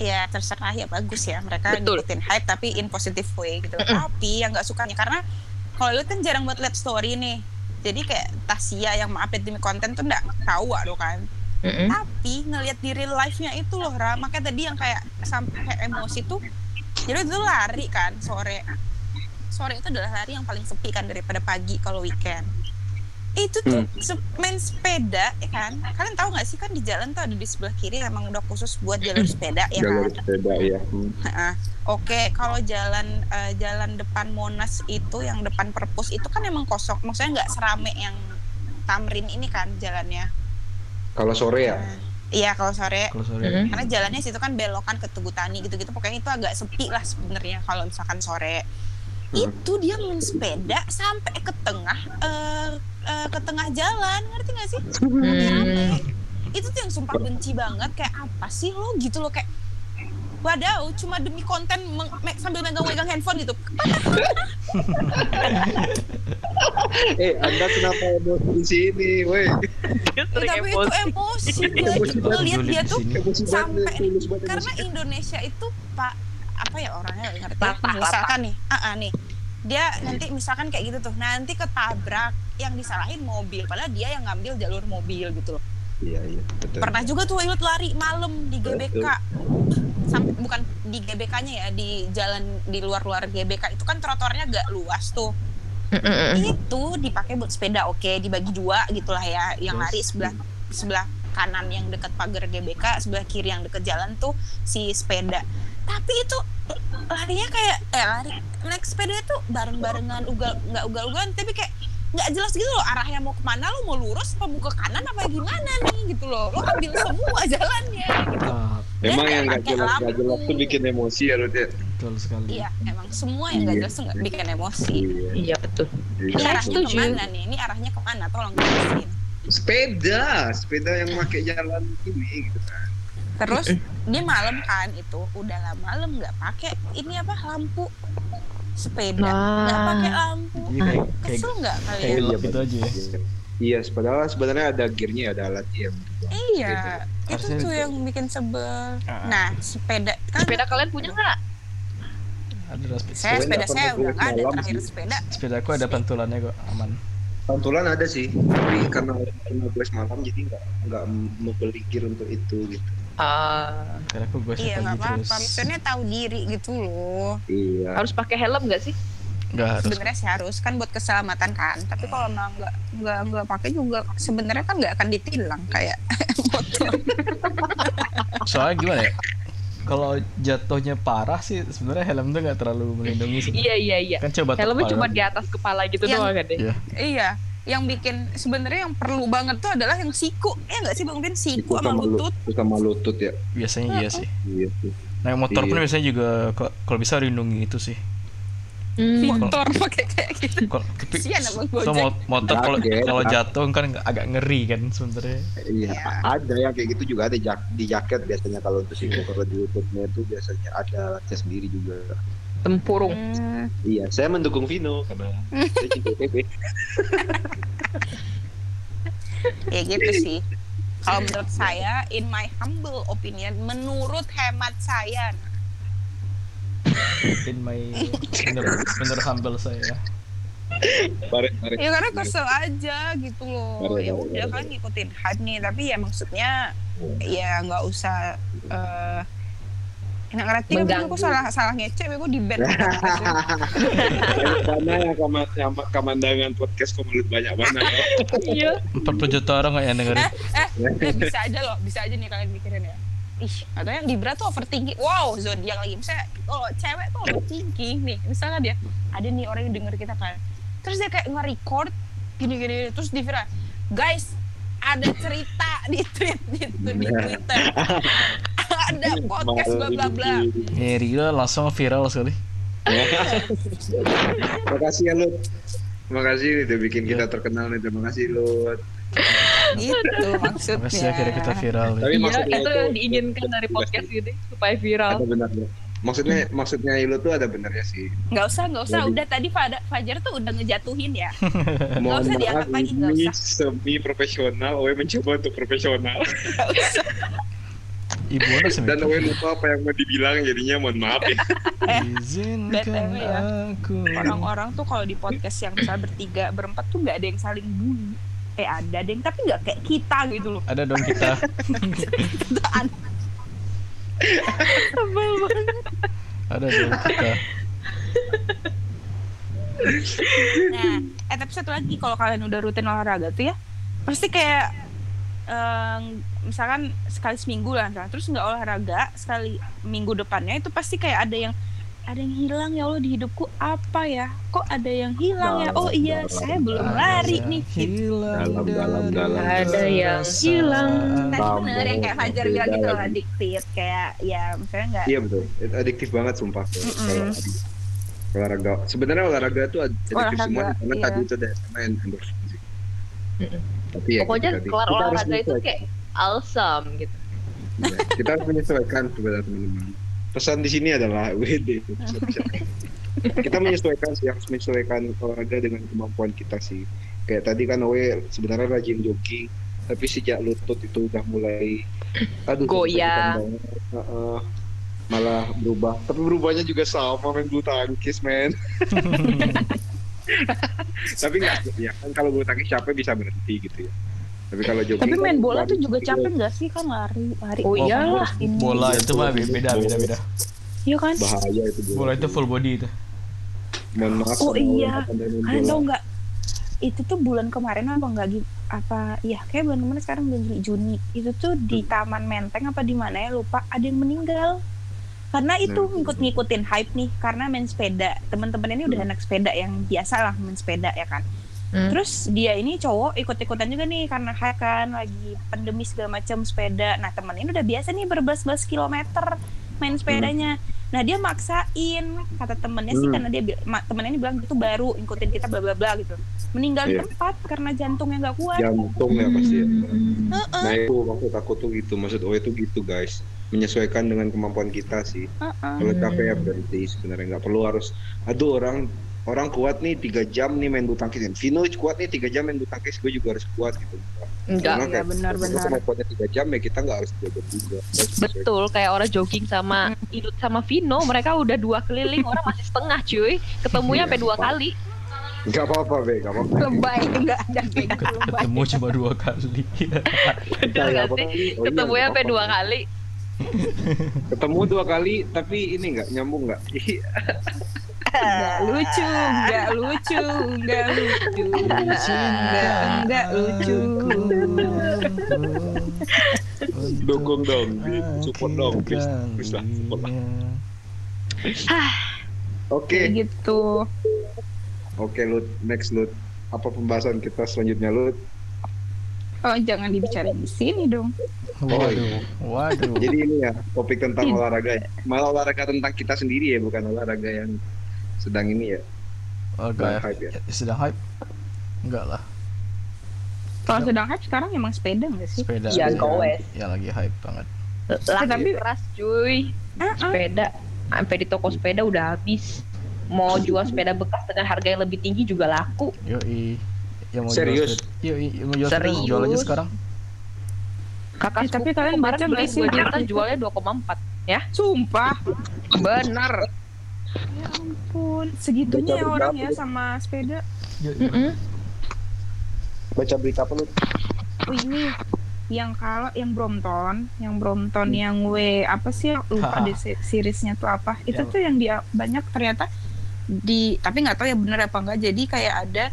ya terserah ya bagus ya mereka Betul. ngikutin hype tapi in positive way gitu. Tapi yang nggak sukanya karena kalau lu kan jarang buat lihat story nih. Jadi kayak Tasya yang update demi konten tuh nggak tahu loh kan. mm-mm. tapi ngelihat di real life-nya itu loh Ra makanya tadi yang kayak sampai kayak emosi tuh jadi itu lari kan sore sore itu adalah lari yang paling sepi kan daripada pagi kalau weekend itu tuh se- main sepeda ya kan kalian tahu nggak sih kan di jalan tuh ada di sebelah kiri emang udah khusus buat jalur sepeda ya Jalur kan sepeda ya. Hmm. Heeh. Oke, kalau jalan eh, jalan depan Monas itu yang depan perpus itu kan emang kosong. Maksudnya nggak serame yang Tamrin ini kan jalannya. Kalau sore ya. Nah, Iya kalau sore kalau sore Mm-mm. karena jalannya situ kan belokan ke Tugu Tani gitu-gitu pokoknya itu agak sepi lah sebenarnya kalau misalkan sore Hmm. itu dia main sepeda sampai ke tengah eh, eh, ke tengah jalan ngerti gak sih rame itu tuh yang sumpah benci banget kayak apa sih lo gitu loh kayak Wadaw, cuma demi konten meng- me- sambil megang-megang handphone gitu. [LAUGHS] Eh, Anda kenapa emosi di sini, woi? Tapi itu emosi. gue ngeliat dia tuh sampai karena. Indonesia itu pak apa ya orangnya nggak ngerti misalkan nih ah ah, nih dia nanti misalkan kayak gitu tuh nanti ketabrak yang disalahin mobil padahal dia yang ngambil jalur mobil gitu loh. Iya, iya, betul. pernah juga tuh Wilut lari malam di GBK. Sampai bukan di GBK-nya ya di jalan di luar-luar GBK itu kan trotoarnya gak luas tuh. Itu dipakai buat sepeda oke dibagi dua gitulah ya yang lari sebelah sebelah kanan yang dekat pagar GBK sebelah kiri yang dekat jalan tuh si sepeda. Tapi itu larinya kayak eh lari naik sepeda itu bareng-barengan ugal nggak ugal-ugalan tapi kayak nggak jelas gitu loh arahnya mau ke mana lo mau lurus apa mau ke kanan apa gimana nih gitu loh lo ambil semua [LAUGHS] jalannya gitu Ah, Dan Emang yang nggak pakai jelas nggak jelas tuh bikin emosi ya, Rut ya? betul sekali iya emang semua yang nggak Iya. jelas tuh nggak bikin emosi Iya. Iya betul. ini Iya. arahnya setuju. ke mana nih ini arahnya ke mana tolong jelasin Sepeda, sepeda yang pakai jalan ini gitu kan. Terus dia malam kan itu udah lah malam nggak pakai ini apa lampu sepeda Nah. nggak pakai lampu Jadi kayak kayak kesel nggak kayak kalian? gelap gitu aja ya Iya, padahal sebenarnya ada gearnya, ada alatnya. yang gitu. Iya itu tuh itu. yang bikin sebel. Ah. Nah sepeda kan Sepeda kalian punya nggak? ada sepeda saya Sepeda sepeda saya udah nggak ada terakhir sepeda. sepeda aku ada pantulannya kok aman Pantulan ada sih, tapi karena karena gue malam jadi nggak nggak mau beli gear untuk itu gitu. Ah, Karena aku gue Iya nggak terus. apa-apa. Maksudnya tahu diri gitu loh. Iya. harus pakai helm nggak sih? Nggak harus. Sebenarnya sih harus kan buat keselamatan kan. Tapi kalau emang nggak nggak nggak pakai juga sebenarnya kan nggak akan ditilang kayak [LAUGHS] motor. Soalnya gimana ya? Kalau jatuhnya parah sih sebenarnya helm tuh nggak terlalu melindungi sih. Iya iya iya. Kan coba Helmnya cuma di atas kepala gitu Yang- doang kan deh. Iya. iya. Yang bikin sebenarnya yang perlu banget tuh adalah yang siku. Ya nggak sih Bang Bin? Siku Itu sama lu- lutut. sama lutut ya. Biasanya iya sih. Iya sih. Naik motor pun Iya. biasanya juga kalau bisa lindungi itu sih. Hmm. Motor pakai kayak gitu. Kalau tapi so, motor kalau Jaket, kalau jatuh kan agak ngeri kan sebenarnya. Iya, Iya. ada yang kayak gitu juga ada jak di jaket biasanya kalau untuk siku kalau di lututnya itu biasanya ada latnya sendiri juga. Tempurung. Hmm, Iya, saya mendukung Vino karena saya cinta [LAUGHS] PP. ya gitu sih. Kalau menurut saya, in my humble opinion, menurut hemat saya, In my bener, bener humble saya. Mari, mari. ya karena kesel aja gitu loh. Ya udah kan ngikutin hype nih, tapi ya maksudnya ya nggak usah eh nggak ngerti Mengganggu. aku salah salah ngecek aku di band Karena yang kaman, yang kamandangan podcast komulut banyak mana? Iya. 40 juta orang nggak yang dengerin. Eh, bisa aja loh bisa aja nih kalian mikirin ya ih atau yang Libra tuh overthinking wow zodiak lagi misalnya kalau cewek tuh overthinking nih misalnya dia ada nih orang yang denger kita kan terus dia kayak nge-record gini-gini terus di viral guys ada cerita di tweet gitu di Twitter ada podcast bla bla bla Ngeri lah langsung viral sekali. Makasih ya Lut. Makasih udah bikin kita terkenal nih. Terima kasih Lut. gitu maksudnya Makasih akhirnya kita viral. Tapi Iya, maksudnya itu yang diinginkan dari podcast ini supaya viral. Ada benarnya. Maksudnya maksudnya Ilo tuh ada benarnya sih. nggak usah nggak usah Jadi- udah tadi Fajar tuh udah ngejatuhin ya [LAUGHS] Mohon usah diangkat lagi, nggak ini usah. semi profesional. Owe mencoba untuk profesional. nggak usah Ibu sih. Dan Owe lupa apa yang mau dibilang jadinya mohon maaf ya. [LAUGHS] Izinkan BTW ya. aku. orang-orang tuh kalau di podcast yang misal bertiga berempat tuh nggak ada yang saling bully eh ada deh tapi nggak kayak kita gitu loh Ada dong kita. [LAUGHS] [LAUGHS] Sebel banget. Ada dong kita. nah eh tapi satu lagi kalau kalian udah rutin olahraga tuh ya pasti kayak em, misalkan sekali seminggu lah misalkan, terus nggak olahraga sekali minggu depannya itu pasti kayak ada yang ada yang hilang ya Allah di hidupku apa ya kok ada yang hilang ya oh iya Dalam, saya belum dalam. lari nih gitu. Hilang Dalam, dalam, dalam. Ada yang hilang. Tadi Tambah, bener yang kayak Fajar bilang gitu loh addicted kayak ya misalnya nggak Iya betul. Itu adiktif banget sumpah. Kalau Mm-mm. adik- olahraga. Sebenarnya olahraga tuh adiktif Olahraga, semua karena iya. tadi itu ada main endorfin sih. Tapi ya Pokoknya gitu kelar Kita olahraga itu menyesuaikan. kayak awesome gitu. Iya, kita harus menyesuaikan sebenarnya teman-teman. Pesan di sini adalah [LAUGHS] WD. kita menyesuaikan sih, harus menyesuaikan olahraga dengan kemampuan kita sih. Kayak tadi kan Owe sebenarnya rajin jogging, tapi sejak lutut itu udah mulai aduh banget. Heeh. malah berubah. Tapi berubahnya juga sama main bulu tangkis, men. [LAUGHS] tapi nggak ya kan kalau bulu tangkis capek bisa berhenti gitu ya. Tapi kalau jogging tapi main kan bola tuh juga gitu. capek nggak sih kan lari lari Oh, iyalah. ini. Bola Iya, itu mah bola. beda beda beda. iya kan bahaya itu Bola itu full body itu. Mohon maaf. Oh, iya. main kalian bola. tahu nggak itu tuh bulan kemarin apa enggak gitu apa ya kayak bulan kemarin sekarang bulan Juni itu tuh di Hmm. Taman Menteng apa di mana ya lupa ada yang meninggal karena itu Hmm. ngikut-ngikutin hype nih karena main sepeda teman-teman ini udah Hmm. anak sepeda yang biasa lah main sepeda ya kan Hmm. terus dia ini cowok ikut-ikutan juga nih karena hype kan lagi pandemi segala macam sepeda nah temen ini udah biasa nih berbelas-belas kilometer main sepedanya nah dia maksain kata temennya sih Hmm. karena dia temennya ini bilang itu baru ikutin kita bla bla bla gitu meninggal di Iya. tempat karena jantungnya nggak kuat jantung ya pasti ya. Hmm. Heeh, Nah itu maksud aku tuh gitu, maksud Owe itu gitu guys, menyesuaikan dengan kemampuan kita sih. heeh. Kalau capek ya berhenti sebenarnya nggak perlu harus. Aduh orang orang kuat nih tiga jam nih main bulu tangkis. Vino kuat nih tiga jam main bulu tangkis, gue juga harus kuat gitu. Enggak. Karena Iya, kayak benar, kalau benar. kemampuannya tiga jam ya kita nggak harus tiga jam juga. Betul, kayak orang jogging sama Idut sama Vino, mereka udah dua keliling, orang masih setengah cuy. Ketemunya sampai dua kali. Gak apa-apa, Be. Gak apa-apa. Lebay nggak ada lebay. Ketemu cuma dua kali. Bener Nggak gak sih? Oh, iya, Ketemu ya sampai dua kali. Ketemu dua kali, tapi ini nggak nyambung nggak? Nggak lucu, nggak lucu, nggak lucu, nggak nggak lucu. Dukung dong, support dong, please. Please lah, support lah. Oke, gitu. oke, Lut. Next, Lut. Apa pembahasan kita selanjutnya, Lut? Oh jangan dibicarain di sini dong. Waduh, waduh. Jadi ini ya, topik tentang olahraga ya. Malah olahraga tentang kita sendiri ya, bukan olahraga yang sedang ini ya. Oh, Sedang kayak hype ya. sedang hype? Enggak lah, Kalau sedang hype sekarang emang sepeda nggak sih? sepeda. Iya, gowes. Ya lagi hype banget. Lah, tapi- keras cuy. Ah, ah. Sepeda. Sampai di toko sepeda udah habis. Mau jual sepeda bekas dengan harga yang lebih tinggi juga laku. Yoi. Yang mau Serius? Jual. Yoi, yang mau jual sepeda Serius? jual aja sekarang. Kakak Eh, tapi kalian baca beli nggak sih 2 juta artikel? jualnya 2,4 ya. Sumpah. Bener. Ya ampun, segitunya ya orang ya sama sepeda. Mm-mm. Baca berita apa, Lut? Oh ini yang kalau yang Brompton, yang Brompton yang W apa sih lupa deh se- seriesnya tuh apa. Itu Yang- tuh yang dia banyak ternyata di tapi nggak tahu ya bener apa enggak. Jadi kayak ada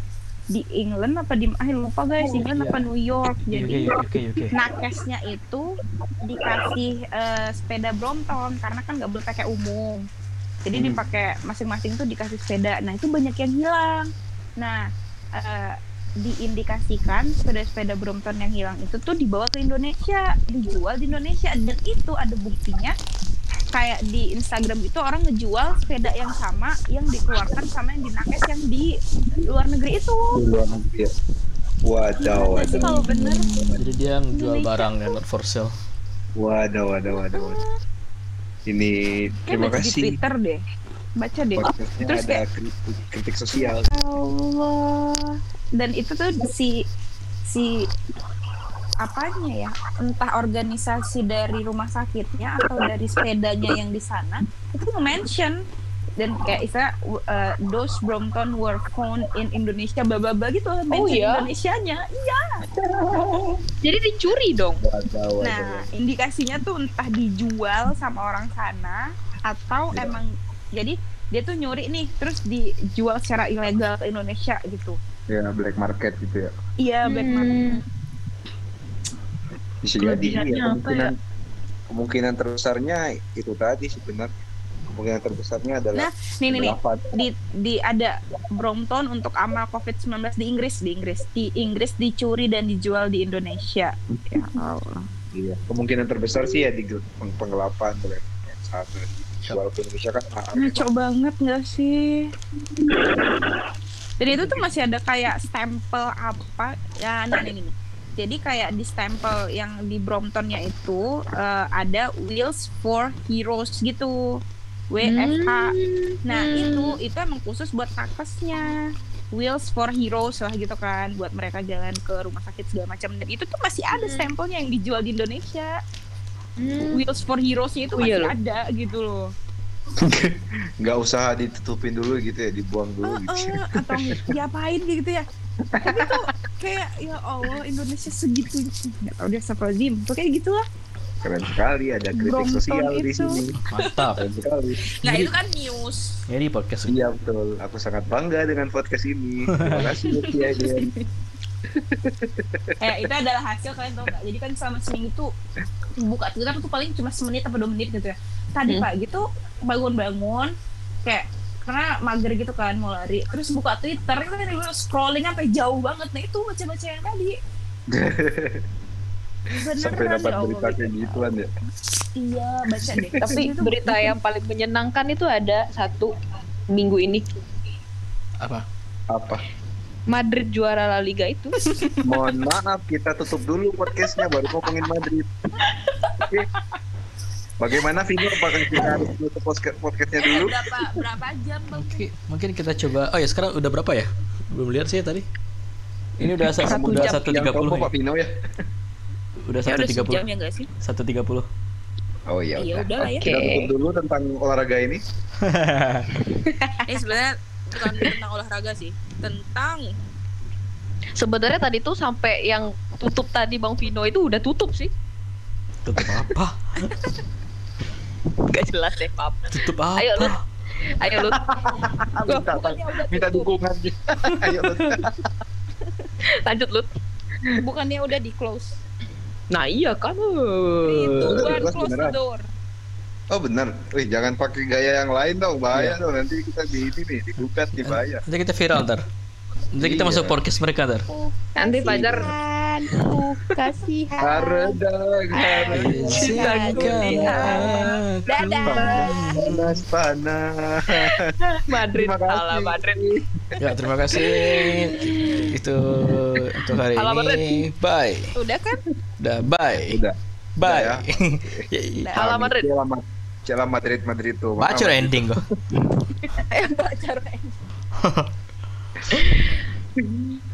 di England apa di ah lupa guys, England iya. apa New York. Jadi Oke, oke, oke. nakesnya itu dikasih eh, sepeda Brompton karena kan nggak boleh pakai umum. Jadi Hmm. dipakai masing-masing tuh dikasih sepeda. Nah itu banyak yang hilang. Nah eh, diindikasikan sepeda-sepeda Brompton yang hilang itu tuh dibawa ke Indonesia, dijual di Indonesia dan itu ada buktinya. Kayak di Instagram itu orang ngejual sepeda yang sama yang dikeluarkan sama yang di nakes yang di luar negeri itu. Di luar negeri ya. Wadaw, sih wadaw. kalau bener? Jadi dia menjual Indonesia. barang yang not for sale. Wadaw, wadaw, wadaw. wadaw. Ini Kayak terima baca di kasih. Twitter deh. Baca deh. Podcastnya Terus ada kritik, kritik sosial. Allah. Dan itu tuh si si apanya ya? Entah organisasi dari rumah sakitnya atau dari sepedanya yang di sana itu nge-mention dan kayak istilah uh, those Brompton were found in Indonesia bla gitu mention iya? Indonesianya. Iya. Jadi dicuri dong. Nah, indikasinya tuh entah dijual sama orang sana atau Iya. emang jadi dia tuh nyuri nih terus dijual secara ilegal ke Indonesia gitu. Ya, black market gitu ya. Iya, black Hmm. market. Bisa jadi ini Kelebihannya ya, kemungkinan, kemungkinan terbesarnya itu tadi sebenarnya. Kemungkinan terbesarnya adalah Nah, nih nih di di ada Brompton untuk amal COVID-19 di Inggris di Inggris di Inggris dicuri dan dijual di Indonesia. Ya Allah. Iya. Kemungkinan terbesar sih ya di peng- penggelapan tuh yang satu. Jual ke Indonesia kan Ngaco banget nggak sih? Dan itu tuh masih ada kayak stempel apa ya nah ini nih. Jadi kayak di stempel yang di Bromptonnya itu eh, ada Wheels for Heroes gitu. WFH. Nah, Hmm. itu itu emang khusus buat nakesnya. Wheels for Heroes lah gitu kan buat mereka jalan ke rumah sakit segala macam dan itu tuh masih ada Hmm. stempelnya yang dijual di Indonesia. Hmm. Wheels for Heroes-nya itu Oh, iya masih ada gitu loh. [LAUGHS] nggak usah ditutupin dulu gitu ya, dibuang dulu Eh, gitu. eh, atau diapain gitu ya tapi tuh kayak ya Allah Indonesia segitu nggak tahu dia siapa tuh kayak gitulah Keren sekali ada kritik Brompton sosial di itu. sini. Mantap. Keren sekali. nggak itu kan news Jadi podcast Iya betul. Aku sangat bangga dengan podcast ini. Terima [LAUGHS] kasih Adrian. eh itu adalah hasil kalian tau nggak jadi kan selama seminggu tuh buka Twitter tuh paling cuma semenit atau dua menit gitu ya tadi Hmm. pagi tuh bangun-bangun kayak karena mager gitu kan mau lari terus buka Twitter itu kan scrolling sampai jauh banget nah itu baca-baca yang tadi [LAUGHS] Beneran, Sampai dapat ya Allah. berita kayak gituan ya. iya baca deh Tapi Itu- berita yang paling menyenangkan itu ada satu minggu ini apa? Apa? Madrid juara La Liga itu. Mohon maaf kita tutup dulu podcastnya baru ngomongin Madrid. Oke. [LAUGHS] Bagaimana Vino? Apakah kita [LAUGHS] harus tutup podcast- podcastnya dulu? berapa berapa jam bang Mungkin, mungkin kita coba. Oh ya sekarang udah berapa ya? Belum lihat sih ya tadi. Ini udah sa- Satu udah satu tiga puluh Pak Vino ya? Udah ya satu udah tiga puluh. ya Satu tiga puluh. Oh iya. iya udah. lah ya Oke. Kita tutup dulu tentang olahraga ini. [LAUGHS] ini sebenarnya bukan tentang olahraga sih tentang Sebenarnya tadi tuh sampai yang tutup tadi Bang Vino itu udah tutup sih. Tutup apa? [LAUGHS] Gak jelas deh, maaf. Tutup apa? Ayo, Lut. Ayo Lut. [LAUGHS] minta, minta dukungan [LAUGHS] ayo Lut. Lanjut Lut. bukannya udah di close Nah iya kan. itu Eh, bukan close the door oh benar wih jangan pakai gaya yang lain dong bahaya dong nanti kita di ini nih digugat nih bahaya Nanti kita viral ntar. Nanti kita Iya. masuk podcast mereka ntar. Nanti Fajar kasihan [LAUGHS] Haredang, dadah panas panas [LAUGHS] Madrid Terima kasih. salah Madrid. Ya terima kasih. Itu untuk hari ini. Bye. udah kan Udah bye. udah Bye. Udah Ya, [LAUGHS] Halo Madrid. Cela Ma- Cela Madrid Madrid tuh Bacor ending kok. eh baca うん。